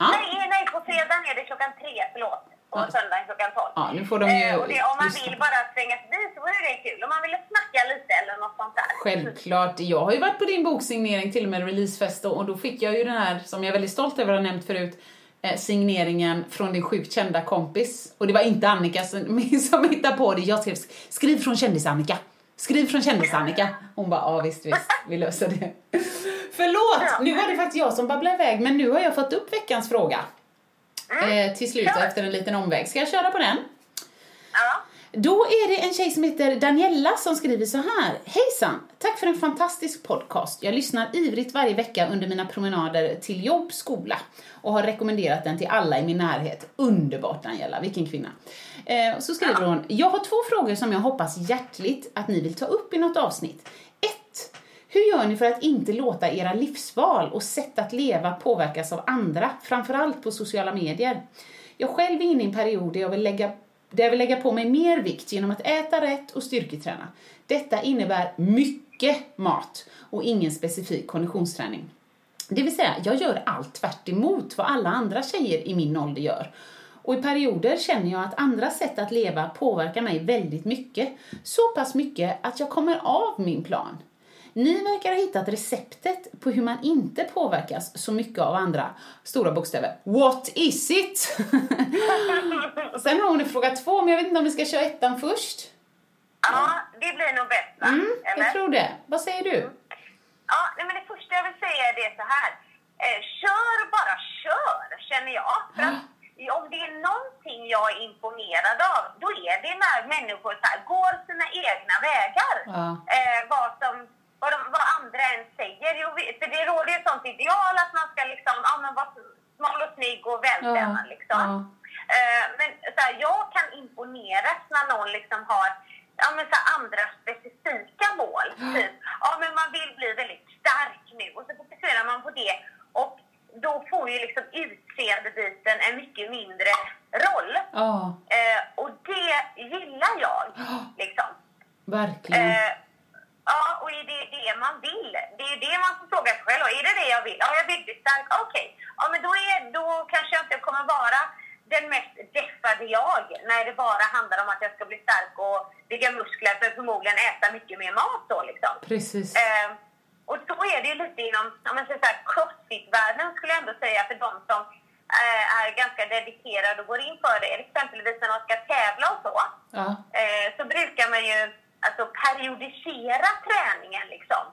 Ja. Nej, nej, på fredagen är det klockan tre, förlåt. Och Ja. söndagen klockan tolv. Ja, nu får de ju Eh, och det, om man vill bara svänga förbi så vore det kul. Om man ville snacka lite eller något sånt där. Självklart. Jag har ju varit på din boksignering, till och med releasefest, och då fick jag ju den här, som jag är väldigt stolt över att ha nämnt förut, signeringen från din sjukt kända kompis. Och det var inte Annika som, [laughs] som hittade på det. Jag skrev skriv från kändis-Annika. Skriv från kändis-Annika. Hon bara, ja visst, visst, vi löser det. [laughs] Förlåt, nu var det faktiskt jag som babblade iväg, men nu har jag fått upp veckans fråga. Eh, till slut efter en liten omväg. Ska jag köra på den? Då är det en tjej som heter Daniella som skriver så här. Hejsan! Tack för en fantastisk podcast. Jag lyssnar ivrigt varje vecka under mina promenader till jobb, skola och har rekommenderat den till alla i min närhet. Underbart Daniella, vilken kvinna. Eh, så skriver hon, jag har två frågor som jag hoppas hjärtligt att ni vill ta upp i något avsnitt. 1. Hur gör ni för att inte låta era livsval och sätt att leva påverkas av andra, framförallt på sociala medier? Jag själv är inne i en period där jag vill lägga där jag vill lägga på mig mer vikt genom att äta rätt och styrketräna. Detta innebär mycket mat och ingen specifik konditionsträning. Det vill säga, jag gör allt tvärt emot vad alla andra tjejer i min ålder gör. Och i perioder känner jag att andra sätt att leva påverkar mig väldigt mycket. Så pass mycket att jag kommer av min plan. Ni verkar ha hittat receptet på hur man inte påverkas så mycket av andra. Stora bokstäver. What is it? [laughs] Sen har hon en fråga två, men jag vet inte om vi ska köra ettan först. Ja, det blir nog bäst va? Mm, Eller? jag tror det. Vad säger du? Ja, nej, men det första jag vill säga är det så här. Eh, kör bara kör, känner jag. För att om det är någonting jag är imponerad av, då är det när människor så här, går sina egna vägar. Ja. Eh, vad, som, vad, de, vad andra än säger. Jo, för det råder ju ett sånt ideal att man ska liksom, ja men vara smal och snygg och vältränad liksom. Eh, men så här, jag kan imponeras när någon liksom har ja, men så här, andra specifika mål. Typ, ja men man vill bli väldigt stark nu och så fokuserar man på det. Och då får ju liksom utseendebiten en mycket mindre roll. Ja, Eh, och det gillar jag. Liksom. verkligen. Eh, ja, och är det det man vill? Det är det man får fråga sig själv. Är det det jag vill? Ja, jag vill bli stark. Okej. Ja, men då, är, då kanske jag inte kommer vara den mest deffade jag när det bara handlar om att jag ska bli stark och bygga muskler för förmodligen äta mycket mer mat då liksom. Precis. Eh, och då är det ju lite inom ja, men så här, crossfit-världen skulle jag ändå säga för de som eh, är ganska dedikerade och går in för det. Exempelvis när de ska tävla och så. Ja. Eh, så brukar man ju alltså, periodisera träningen liksom.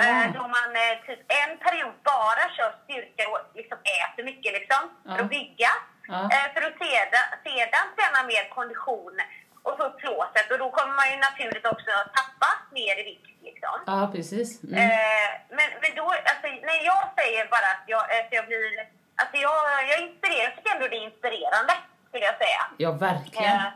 Eh, Ah. då man eh, typ en period bara kör styrka och liksom äter mycket liksom, för Ja. att bygga. Ja. Eh, för att sedan, sedan träna mer kondition och få upp flåset. Och då kommer man ju naturligt också tappa mer i vikt. Liksom. Ja, precis. Mm. Eh, men, men då, alltså, när jag säger bara att jag, att jag blir... Alltså jag, jag inspirerar, jag tycker ändå det är inspirerande, skulle jag säga. Ja, verkligen. Eh,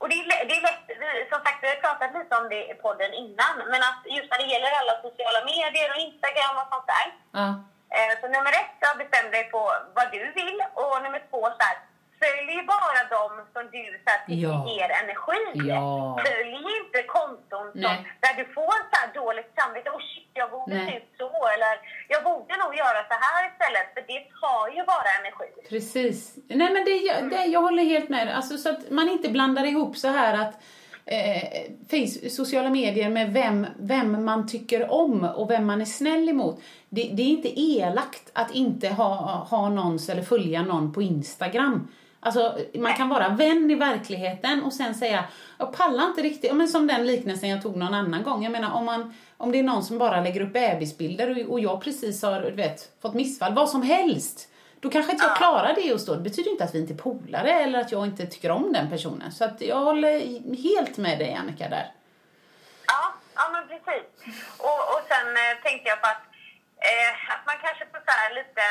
och det är, lä- det är lätt, vi- som sagt, vi har pratat lite om det i podden innan, men att just när det gäller alla sociala medier och Instagram och sånt där. Ja. Eh, så nummer ett, jag bestämde dig på vad du vill och nummer två, så här, följ bara dem som du så här, tycker Ja. ger energi. Ja. Följ inte konton som, Nej. där du får så här dåligt samvete. Oh shit, jag borde Nej. se ut så. Eller jag borde nog göra så här istället. För det tar ju bara energi. Precis. Nej men det, det, jag håller helt med. Alltså, så att man inte blandar ihop så här att eh, face, sociala medier med vem, vem man tycker om och vem man är snäll emot. Det, det är inte elakt att inte ha, ha någons eller följa någon på Instagram. Alltså, man kan vara vän i verkligheten och sen säga, jag pallar inte riktigt, men som den liknelsen jag tog någon annan gång. Jag menar om, man, om det är någon som bara lägger upp bebisbilder och, och jag precis har vet, fått missfall, vad som helst. Då kanske inte jag klarar det just då. Det betyder inte att vi inte är polare eller att jag inte tycker om den personen. Så att jag håller helt med dig Annika där. Ja, ja men precis. Och, och sen eh, tänkte jag på att, eh, att man kanske får så här lite...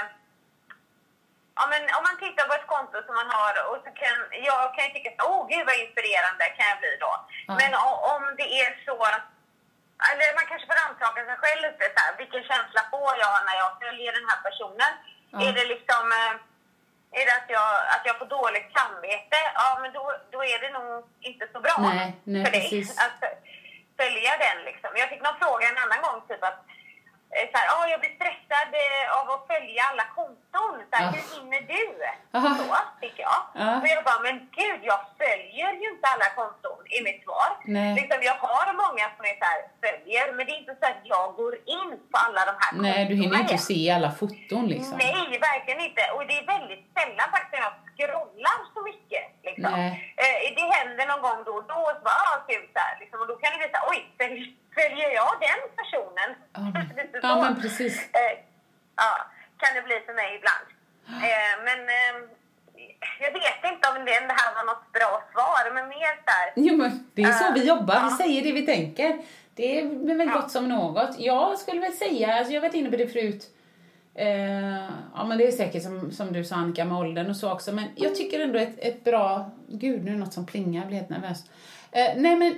Ja, men om man tittar på ett konto som man har och så kan jag kan ju tycka åh gud vad inspirerande kan jag bli då. Ja. Men om det är så eller man kanske får rannsaka sig själv lite så här, vilken känsla får jag när jag följer den här personen? Ja. Är det liksom eh, är det att jag, att jag får dåligt samvete? Ja, men då, då är det nog inte så bra Nej, nej, för dig precis. att följa den. Liksom. Jag fick någon fråga en annan gång, typ att så här, "Ah, jag blir stressad eh, av att följa alla konton. Så här, Ja. Hur hinner du? Aha. Så fick jag. Ja. Och jag bara, men gud, jag följer ju inte alla konton i mitt svar. Nej. Liksom, jag har många som jag så här, följer, men det är inte så att jag går in på alla de här Nej, du hinner inte se alla foton liksom. Nej, verkligen inte. Och det är väldigt sällan faktiskt jag scrollar så mycket. Liksom. Eh, det händer någon gång då och då. och Så bara, ah, kul, så här, liksom, och då kan det bli så här, oj, följ- följer jag den personen? Lite Ja, men [laughs] precis. Eh, ja, kan det bli för mig ibland. Eh, men eh, jag vet inte om det, det här var något bra svar, men mer så här. Jo, men det är så Eh, vi jobbar. Vi ja. säger det vi tänker. Det är väl gott som något. Jag skulle väl säga, alltså jag har varit inne på det förut, eh, ja men det är säkert som, som du sa Annika med åldern och så också, men jag tycker ändå ett, ett bra, gud nu är det något som plingar, jag blir helt nervös. Eh, nej men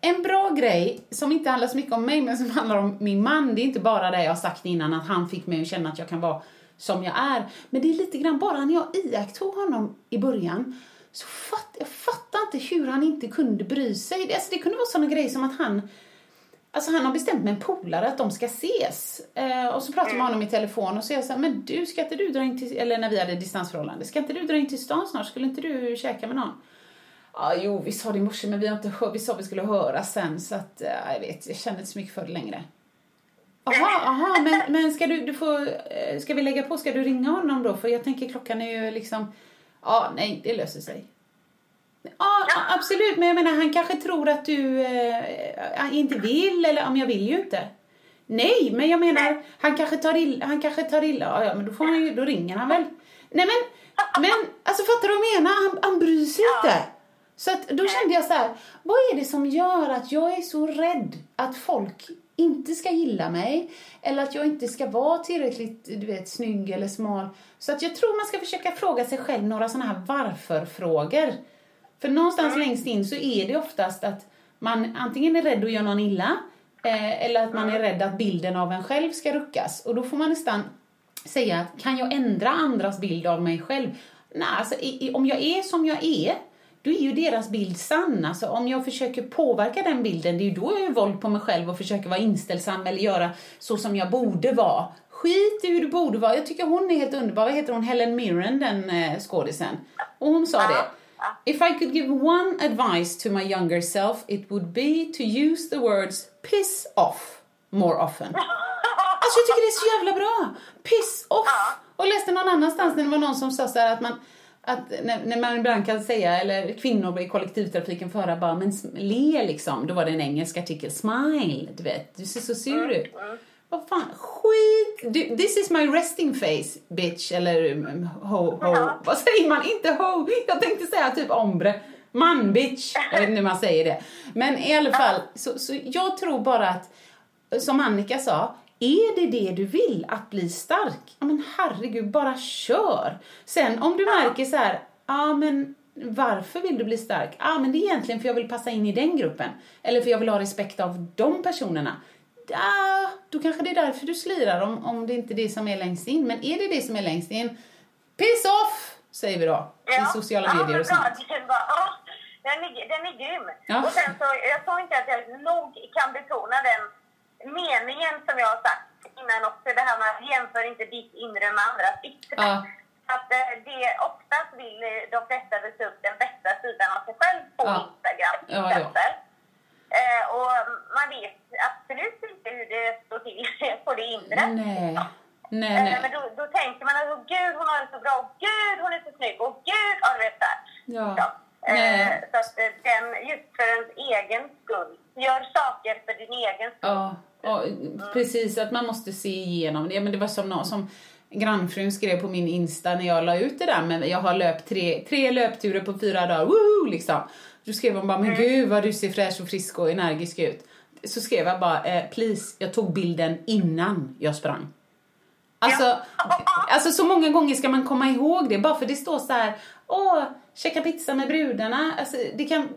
en bra grej som inte handlar så mycket om mig men som handlar om min man, det är inte bara det jag har sagt innan att han fick mig att känna att jag kan vara som jag är. Men det är lite grann bara när jag iakttog honom i början så fatt, jag fattar inte hur han inte kunde bry sig. Alltså, det kunde vara såna grejer som att han Alltså han har bestämt med en polare att de ska ses. Eh, och så pratar jag med honom i telefon och så är jag så här, men du, ska inte du dra in till, eller när vi hade distansförhållande, ska inte du dra in till stan snart? Skulle inte du käka med någon? Ja, jo, vi sa det i morse, men vi har inte hört, vi sa vi skulle höra sen, så att, eh, jag vet, jag känner inte så mycket för det längre. Aha, aha, men, men ska du, du får, eh, ska vi lägga på, ska du ringa honom då? För jag tänker klockan är ju liksom, ja, ah, nej, det löser sig. Ja, absolut, men jag menar han kanske tror att du eh, inte vill, eller om jag vill ju inte. Nej, men jag menar, han kanske tar illa, han kanske tar illa, ja, ja men då får han ju, då ringer han väl. Nej men, men alltså fattar du vad jag menar? Han, han bryr sig inte. Så att då kände jag så här, vad är det som gör att jag är så rädd att folk inte ska gilla mig eller att jag inte ska vara tillräckligt du vet, snygg eller smal. Så att jag tror man ska försöka fråga sig själv några sådana här varför-frågor. För någonstans längst in så är det oftast att man antingen är rädd att göra någon illa eh, eller att man är rädd att bilden av en själv ska ruckas. Och då får man nästan säga att kan jag ändra andras bild av mig själv? Nej, alltså i, i, om jag är som jag är, då är ju deras bild sann. Alltså om jag försöker påverka den bilden, det är ju då jag gör våld på mig själv och försöker vara inställsam eller göra så som jag borde vara. Skit i hur du borde vara. Jag tycker hon är helt underbar. Vad heter hon? Helen Mirren, den eh, skådisen. Och hon sa det. If I could give one advice to my younger self, it would be to use the words piss off more often. [laughs] Alltså jag tycker det är så jävla bra. Piss off. Och läste någon annanstans när det var någon som sa så här att man att när, när man ibland kan säga, eller kvinnor i kollektivtrafiken får höra bara men le liksom. Då var det en engelsk artikel. Smile, du vet. Du ser så sur ut. Vad fan, skit! Du, this is my resting face, bitch. Eller mm, ho, ho. Vad säger man? Inte ho. Jag tänkte säga typ ombre. Man, bitch. Jag vet inte hur man säger det. Men i alla fall, så, så jag tror bara att, som Annika sa, är det det du vill, att bli stark? Ja men herregud, bara kör! Sen om du märker så här, ja men varför vill du bli stark? Ja men det är egentligen för jag vill passa in i den gruppen. Eller för jag vill ha respekt av de personerna. Ja, då kanske det är därför du slirar om, om det inte är det som är längst in. Men är det det som är längst in, piss off! Säger vi då. I sociala medier och sånt. Ja, den, ja, är, den är grym. Ja. Och sen så, jag tror inte att jag nog kan betona den meningen som jag har sagt innan också. Det här med att jämför inte ditt inre med andras yttre. Ja. Att eh, det oftast vill de flesta visa upp den bästa sidan av sig själv på Ja. Instagram till Ja, ja. Eh, och man vet absolut inte hur det står till [laughs] på det inre. Nej. Nej, Eh, nej. Men då, då tänker man att "Åh, gud hon har det så bra, och gud hon är så snygg, och gud, ja du vet där. Ja. Ja. Eh, så att eh, den, just för ens egen skull, gör saker för din egen skull. Ja, och precis att man måste se igenom det. Men det var som någon som grannfrun skrev på min Insta när jag la ut det där men jag har löpt tre, tre löpturer på fyra dagar, woho liksom. Då skrev hon bara, men gud vad du ser fräsch och frisk och energisk ut. Så skrev jag bara, eh, please, jag tog bilden innan jag sprang. Alltså, [laughs] alltså så många gånger ska man komma ihåg det, bara för det står så här, åh, käka pizza med brudarna. Alltså, det kan,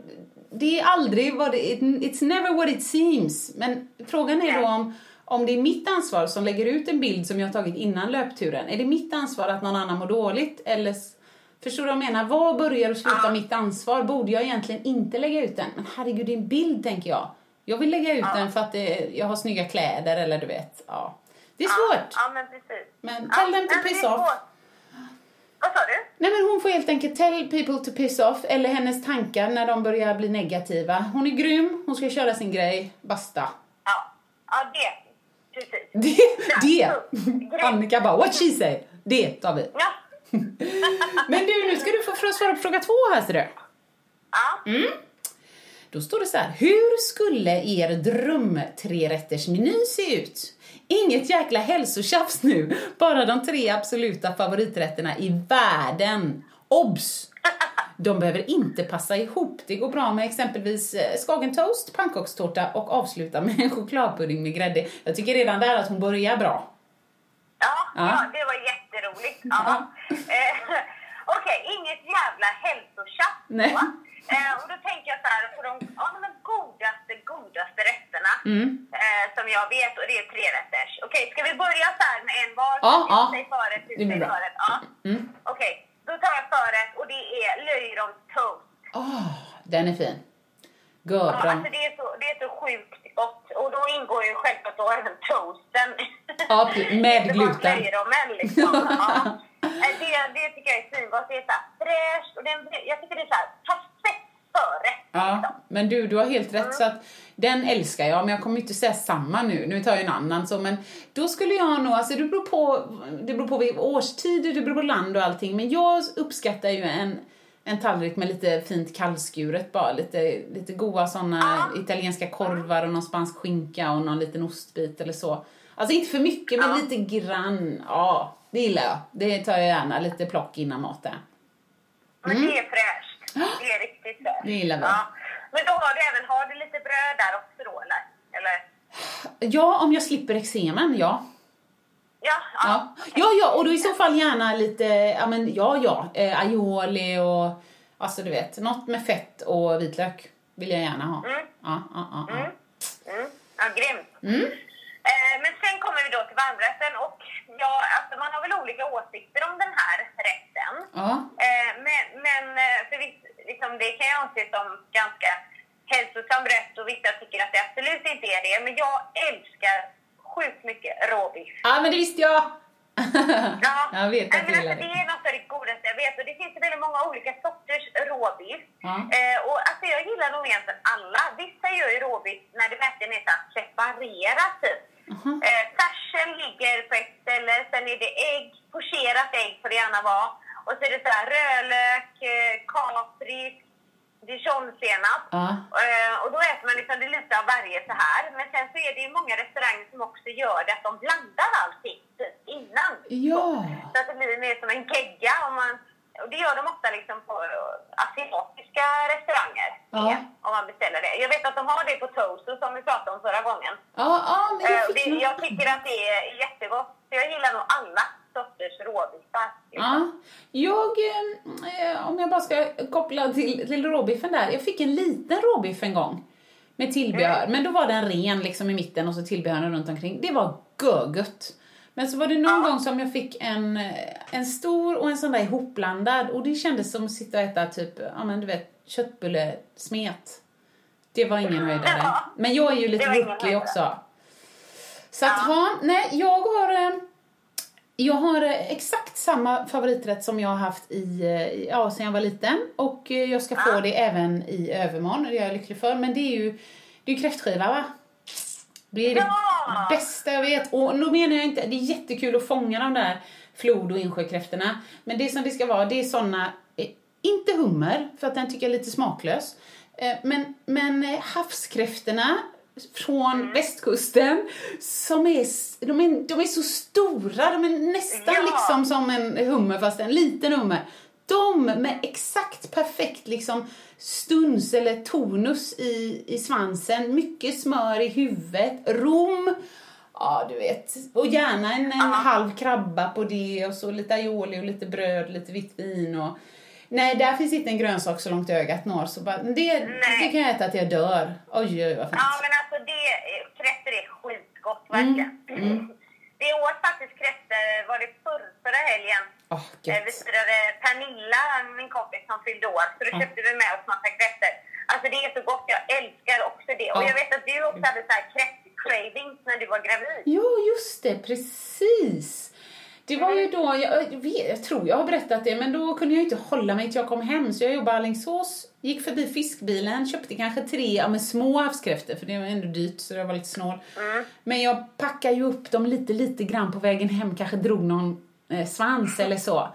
det är aldrig vad det, it, it's never what it seems. Men frågan är då om, om det är mitt ansvar som lägger ut en bild som jag har tagit innan löpturen. Är det mitt ansvar att någon annan mår dåligt? Eller, förstår du vad jag menar? Var börjar och slutar mitt ansvar? Borde jag egentligen inte lägga ut den? Men herregud, det är en bild tänker jag. Jag vill lägga ut den för att det, jag har snygga kläder eller du vet, ja. Det är svårt. Ja, men precis. Men tell them to piss off. Vad sa du? Nej men hon får helt enkelt tell people to piss off, eller hennes tankar när de börjar bli negativa. Hon är grym, hon ska köra sin grej, basta. Ja, ja det. Precis. Det, det! Annika bara, what she say? Det tar vi. Ja. Men du, nu ska du få svara på fråga två här ser du. Ja. Mm. Då står det så här, hur skulle er dröm trerättersmeny se ut? Inget jäkla hälsotjafs nu, bara de tre absoluta favoriträtterna i världen. Obs! De behöver inte passa ihop. Det går bra med exempelvis eh, skagentoast, pannkakstårta och avsluta med en chokladpudding med grädde. Jag tycker redan där att hon börjar bra. Ja, Ja. ja. det var jätteroligt. Ja. Eh, Okej, inget jävla hälsotjafs Nej. då. Eh, och då tänker jag så här på de, ja, de godaste, godaste rätterna Mm. eh, som jag vet och det är trerätters. Okej, ska vi börja så här med en var? Ja, ja. Förrätt, Det blir bra. förrätt. Ja. Mm. Okej, då tar jag förrätt och det är löjroms toast. Åh, den är fin. Ja, alltså det, är så, det är så sjukt gott. Och då ingår ju självklart då även toasten. Ja, med gluten. löjrommen liksom. [laughs] Ja. Det, det tycker jag är svingott. Det är så fräscht och den, jag tycker det är så här perfekt förrätt. Ja, men du, du har helt rätt. Så att den älskar jag, men jag kommer inte säga samma nu. Nu tar jag en annan så, men då skulle jag nog, alltså det beror på, det beror på vilken årstid, det beror på land och allting, men jag uppskattar ju en, en tallrik med lite fint kallskuret bara, lite, lite goda såna italienska korvar och någon spansk skinka och någon liten ostbit eller så. Alltså inte för mycket, men lite grann. Ja, det gillar jag. Det tar jag gärna, lite plock innan maten. Men det är fräscht. Det är riktigt fräscht. Det gillar vi. Ja. Men då har du även, har du lite bröd där också då eller? eller? Ja, om jag slipper eksemen, ja. Ja, Ja. ja, ja, och då i så fall gärna lite, ja men ja, ja, eh, aioli och alltså du vet, något med fett och vitlök vill jag gärna ha. Mm. Ja, ja, ja, ja. Mm. Ja, grymt. Mm. Eh, men sen kommer vi då till varmrätten och ja, alltså man har väl olika åsikter om den här rätten. Ja. Eh, men men eh, för visst, liksom, det kan jag anse som ganska hälsosam rätt och vissa tycker att det absolut inte är det. Men jag älskar sjukt mycket råbiff. ja, men det visste jag! [laughs] Ja, jag vet att men alltså, det det. är något av det godaste jag vet och det finns väldigt många olika sorters råbiff. Ja. Eh, och alltså, jag gillar nog egentligen alla. Vissa gör ju råbiff när det verkligen är så separerat typ. Eh, färsen ligger på ett ställe, sen är det ägg, pocherat ägg får det gärna vara. Och så är det så här rödlök, eh, kapris, dijonsenap. Ja. Eh, och då äter man liksom det lite av varje så här. Men sen så är det ju många restauranger som också gör det att de blandar allting innan. Ja. Så att det blir mer som en gegga. Om man, och det gör de ofta liksom på eh, asiatiska restauranger. Ja. det, Om man beställer det. Jag vet att de har det på Toaster som vi pratade om förra gången. Ja, ja, men Eh, jag det, nog- jag tycker att det är jättegott. Så jag gillar nog alla sorters råbiffar. Ja, jag, eh, om jag bara ska koppla till, till råbiffen där. Jag fick en liten råbiff en gång med tillbehör, men då var den ren liksom i mitten och så tillbehören runt omkring. Det var görgött. Men så var det någon gång som jag fick en, eh, en stor och en sån där ihopblandad och det kändes som att sitta och äta typ, ja men du vet, köttbullesmet. Det var ingen höjdare. Men jag är ju lite höjdare. också. Så att, ja, nej, jag har... eh, Jag har eh, exakt samma favoriträtt som jag har haft i, ja, sen jag var liten. Och jag ska få det även i övermorgon, det är jag lycklig för. Men det är ju, det är kräftskiva va? Det är Ja! det bästa jag vet. Och då menar jag inte, det är jättekul att fånga de där flod och insjökräftorna. Men det som det ska vara, det är såna, eh, inte hummer, för att den tycker jag är lite smaklös. Eh, Men, men eh, havskräftorna från västkusten som är, de är, de är så stora, de är nästan Ja. liksom som en hummer fast en liten hummer. De med exakt perfekt liksom stuns eller tonus i, i svansen, mycket smör i huvudet, rom, ja du vet, och gärna en, en halv krabba på det och så lite aioli och lite bröd, lite vitt vin och Nej, där finns inte en grönsak så långt ögat når. Så bara, det, det kan jag äta att jag dör. Oj, oj, vad fint. Ja, men alltså det, kräftor är skitgott verkligen. Mm. Det åt faktiskt kräftor, var det förr, förra helgen. Eh, Vi firade Pernilla, min kompis som fyllde år, så då köpte vi med oss massa kräftor. Alltså det är så gott, jag älskar också det. Och Ja. jag vet att du också hade så här kräftcravings när du var gravid. Ja, just det. Precis. Det var ju då, jag, jag, vet, jag tror jag har berättat det, men då kunde jag inte hålla mig till jag kom hem. Så jag jobbade i Alingsås, gick förbi fiskbilen, köpte kanske tre ja, men små havskräftor, för det var ändå dyrt så jag var lite snål. Men jag packade ju upp dem lite, lite grann på vägen hem, kanske drog någon eh, svans eller så.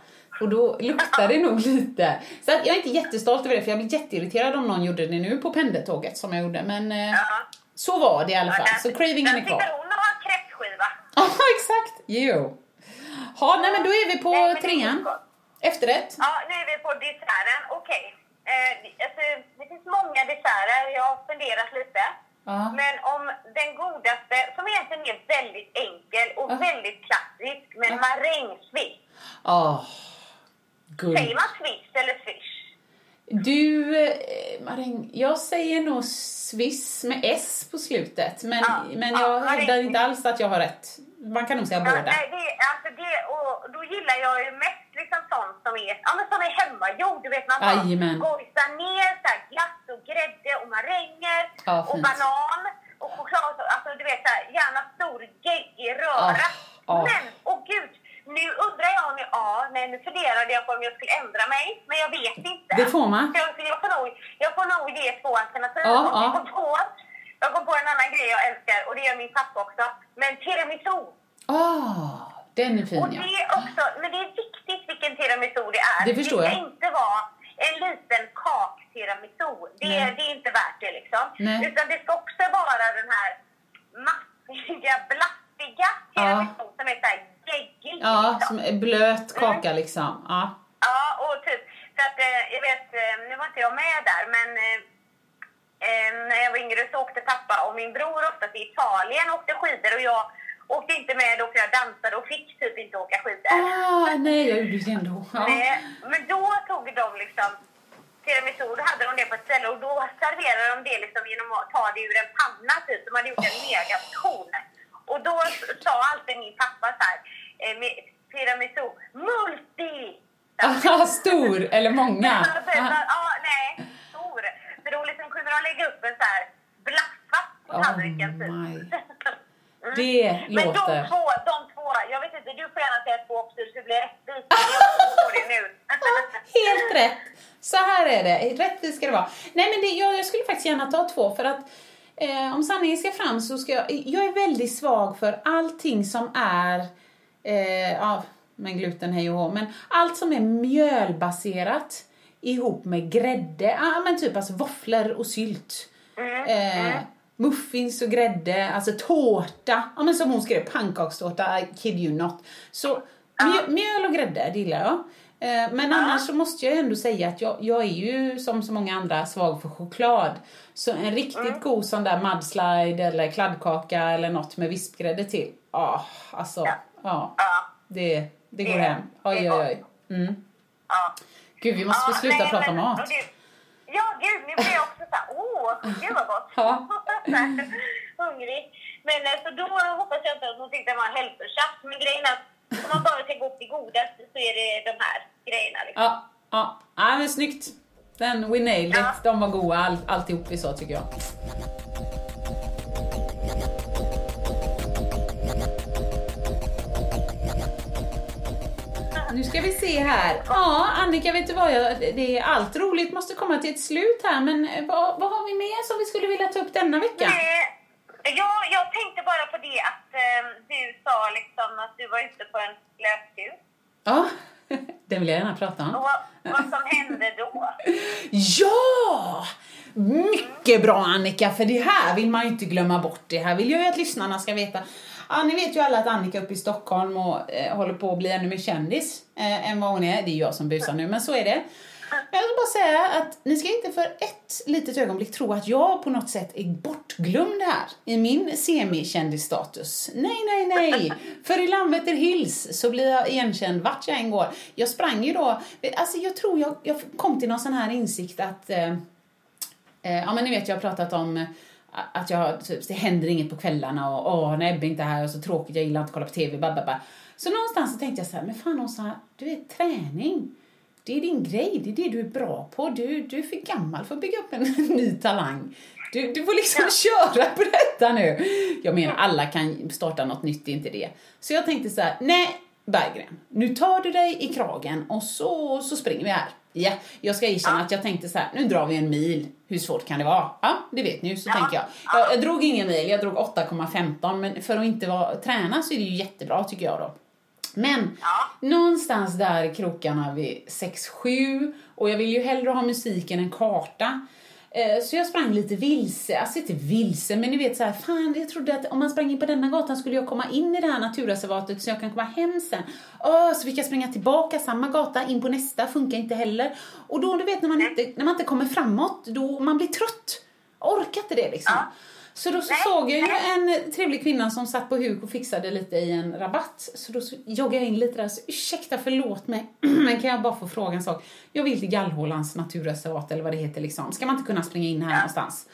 Och då luktar det nog lite. Så att jag är inte jättestolt över det, för jag blir jätteirriterad om någon gjorde det nu på pendeltåget som jag gjorde. Men eh, så var det i alla fall. Så cravingen är Där kvar. sitter hon och har kräftskiva. [laughs] Ja, exakt. Jo. Ja, nej men då är vi på Nej, trean. Efterrätt. Ja, nu är vi på desserten. Okej. Eh, alltså, det finns många desserter. Jag har funderat lite. Ja. Men om den godaste, som egentligen är väldigt enkel och Ja. väldigt klassisk, men marängsviss. Guld. Säger man swiss eller swish? Du, eh, maräng, jag säger nog Swiss med S på slutet. Men, Ja, men ja, jag maräng. hävdar inte alls att jag har rätt. Man kan nog säga Ja, båda. nej, det, alltså det, och då gillar jag ju mest liksom sånt som är, ja, men som är hemmagjord. Du vet, man gojsar ner så här, glass och grädde och maränger Ja, och banan och choklad. Alltså du vet, så här, gärna stor geggig röra. Men, åh gud, nu undrar jag om jag, ja, nej, nu funderade jag på om jag skulle ändra mig, men jag vet inte. Det får man. Jag, jag, får nog, jag får nog ge två alternativ. Ja, Och ja. jag, kom på, jag kom på en annan grej jag älskar och det gör min pappa också. Men tiramisu. Ah, den är Och fin ja. det är också, men det är viktigt vilken tiramisu det är. Det förstår det jag. ska inte vara en liten kak-tiramisu. Det, Nej. det är inte värt det liksom. Nej. Utan det ska också vara den här massiga, blattiga [laughs] tiramisu som är såhär geggig. Ja, liksom. som är blöt kaka liksom. Ja. Ja, och typ, så att eh, jag vet, eh, nu var inte jag med där, men eh, när jag var yngre så åkte pappa och min bror ofta till Italien och åkte skidor och jag åkte inte med då för jag dansade och fick typ inte åka skidor. Ah, nej, jag gjorde det ändå. Ja. Nej, men då tog de liksom tiramisu, då hade de det på ett ställe och då serverade de det liksom genom att ta det ur en panna typ. De hade gjort en megaportion. Och då sa alltid min pappa så här, eh, tiramisu, multi! Aha, stor eller många. [laughs] Ja, nej, stor. För då liksom kunde de lägga upp en så här blaffa på Oh tallriken typ. my. [laughs] Mm. Det Men de låter... två, de två, jag vet inte, du får gärna säga två också så det blir rättvist. Men det nu. Helt rätt. Så här är det. Rättvist ska det vara. Nej, men det, jag, jag skulle faktiskt gärna ta två för att eh, om sanningen ska fram så ska jag... Jag är väldigt svag för allting som är... Eh, ja, men gluten hej och hå. Men allt som är mjölbaserat ihop med grädde. Ja, men typ alltså våfflor och sylt. Eh, muffins och grädde, alltså tårta. Ja, men som hon skrev, pannkakstårta, I kid you not. Så mjö, mjöl och grädde, det gillar jag. Eh, men annars så måste jag ändå säga att jag, jag är ju som så många andra svag för choklad. Så en riktigt god sån där mudslide eller kladdkaka eller något med vispgrädde till. Ah, alltså, ja. Det, det går Det- hem. Oj, det oj, oj. Mm. Ja. Gud, vi måste Ja, sluta nej, prata men- mat. det- Ja, gud, nu blir jag också så här, åh, gud vad gott. Ja. [laughs] Hungrig. Men eh, så då hoppas jag inte att hon tyckte det var hälsosamt. Men grejen är att om man bara ska gå på det godaste så är det de här grejerna. Liksom. Ja, ja. ja men snyggt. Den, we nailed it. Ja. De var goda all, alltihop vi sa tycker jag. Nu ska vi se här. Ja, Annika, vet du vad? Jag, det är allt roligt måste komma till ett slut här, men eh, vad, vad har vi mer som vi skulle vilja ta upp denna vecka? Nej, Ja, jag tänkte bara på det att eh, du sa liksom att du var ute på en löptur. Ja, [laughs] den vill jag gärna prata om. Och vad, vad som hände då? [laughs] Ja! Mycket bra Annika, för det här vill man ju inte glömma bort. Det här vill jag ju att lyssnarna ska veta. Ja, ni vet ju alla att Annika uppe i Stockholm och, eh, håller på att bli ännu mer kändis eh, än vad hon är. Det är jag som busar nu, men så är det. Jag vill bara säga att ni ska inte för ett litet ögonblick tro att jag på något sätt är bortglömd här i min semi-kändisstatus. Nej, nej, nej. för i Landvetter Hills så blir jag igenkänd vart jag än går. Jag sprang ju då, alltså jag tror jag, jag kom till någon sån här insikt att eh, Eh, ja men ni vet jag har pratat om eh, att jag, typ, det händer inget på kvällarna och åh, när Ebbe inte är här och så tråkigt, jag gillar inte att kolla på TV, bababa. Så någonstans så tänkte jag så här, men fan Åsa, du vet träning, det är din grej, det är det du är bra på. Du, du är för gammal för att bygga upp en [laughs] ny talang. Du, du får liksom [laughs] köra på detta nu. Jag menar, alla kan starta något nytt, det är inte det. Så jag tänkte så här, nej Berggren, nu tar du dig i kragen och så, så springer vi här. Ja, jag ska erkänna att jag tänkte så här, nu drar vi en mil. Hur svårt kan det vara? Ja, det vet ni så tänker jag. jag. Jag drog ingen mil, jag drog 8,15 men för att inte vara, träna så är det ju jättebra tycker jag då. Men någonstans där i krokarna vid 6-7 och jag vill ju hellre ha musiken än karta. Eh, Så jag sprang lite vilse, alltså inte vilse, men ni vet så här, fan jag trodde att om man sprang in på denna gatan skulle jag komma in i det här naturreservatet så jag kan komma hem sen. Åh, så fick jag springa tillbaka samma gata, in på nästa, funkar inte heller. Och då, du vet när man inte, när man inte kommer framåt, då man blir trött. Orkar inte det liksom. Så då så såg jag ju en trevlig kvinna som satt på huk och fixade lite i en rabatt. Så då så joggade jag in lite där. Så ursäkta, förlåt mig. [clears throat] Men kan jag bara få fråga en sak? Jag vill till Gallhålans naturreservat eller vad det heter liksom. Ska man inte kunna springa in här någonstans?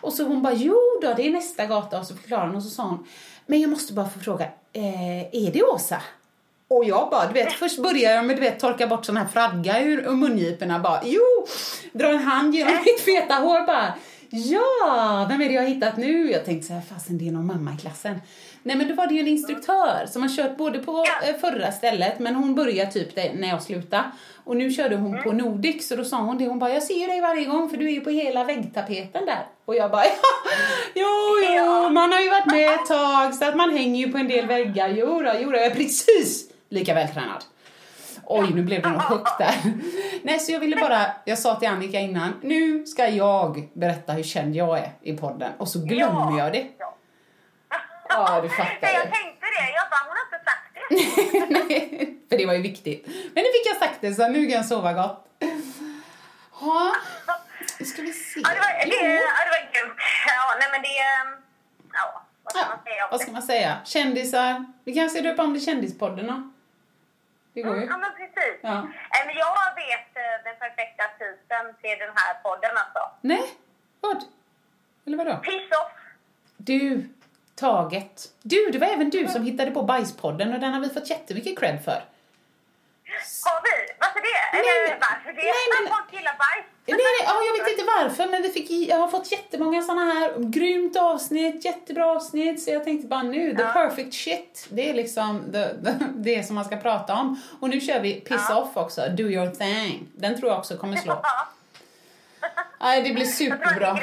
Och så hon bara, jo då, det är nästa gata. Och så förklarade hon och så sa hon, men jag måste bara få fråga, eh, är det Åsa? Och jag bara, du vet, först börjar jag med du vet, torka bort sån här fradga ur ur mungiporna. Bara, jo! Dra en hand genom mitt feta hår bara. Ja, vem är det jag har hittat nu? Jag tänkte så här, fasen det är någon mamma i klassen. Nej men då var det ju en instruktör som har kört både på eh, förra stället men hon började typ när jag slutade. Och nu körde hon på Nordic så då sa hon det, hon bara jag ser dig varje gång för du är ju på hela väggtapeten där. Och jag bara [laughs] ja, jo jo, man har ju varit med ett tag så att man hänger ju på en del väggar. Jo då, jo då, jag är precis lika vältränad. Oj, nu blev det någon chock där. [laughs] Nej, så jag ville bara, jag sa till Annika innan, nu ska jag berätta hur känd jag är i podden. Och så glömmer jag det. Ja, du [laughs] fattar Nej, jag tänkte det. Jag bara, hon har inte sagt det. Nej, [laughs] för det var ju viktigt. Men nu fick jag sagt det, så nu kan jag sova gott. Ja, nu ska vi se. Ja, det var, det, ja, det var grymt. Ja, nej men det... Ja, vad ska man säga Vad ska man säga? Kändisar. Vi kan se upp om är Kändispodden då. Det går ju. Ja, men precis. Ja. Eh, Men jag vet eh, den perfekta titeln till den här podden alltså. Nej, vad? Eller vadå? Piss off. Du, taget. Du, det var även du som hittade på Bajspodden och den har vi fått jättemycket cred för. Har vi? Varför det? Nej, Eller varför det? nej, men- folk gillar bajs. Nej, nej, ja, jag vet inte varför, men vi fick, jag har fått jättemånga såna här grymt avsnitt, jättebra avsnitt, så jag tänkte bara nu, the perfect shit, det är liksom the, the, det som man ska prata om. Och nu kör vi piss off också, do your thing. Den tror jag också kommer slå. [laughs] Nej, det blir superbra.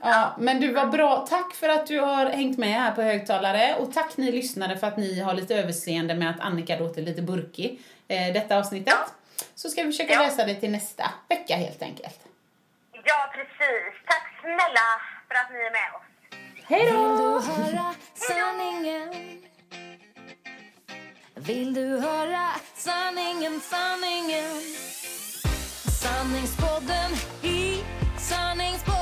Ja, men du var bra. Tack för att du har hängt med här på högtalare och tack ni lyssnare för att ni har lite överseende med att Annika låter lite burkig detta avsnittet. Så ska vi försöka lösa det till nästa vecka helt enkelt. Ja, precis. Tack snälla för att ni är med oss. Hej Vill då! du höra sanningen? Vill du höra sanningen, sanningen? Sanningspodden i sanningspodden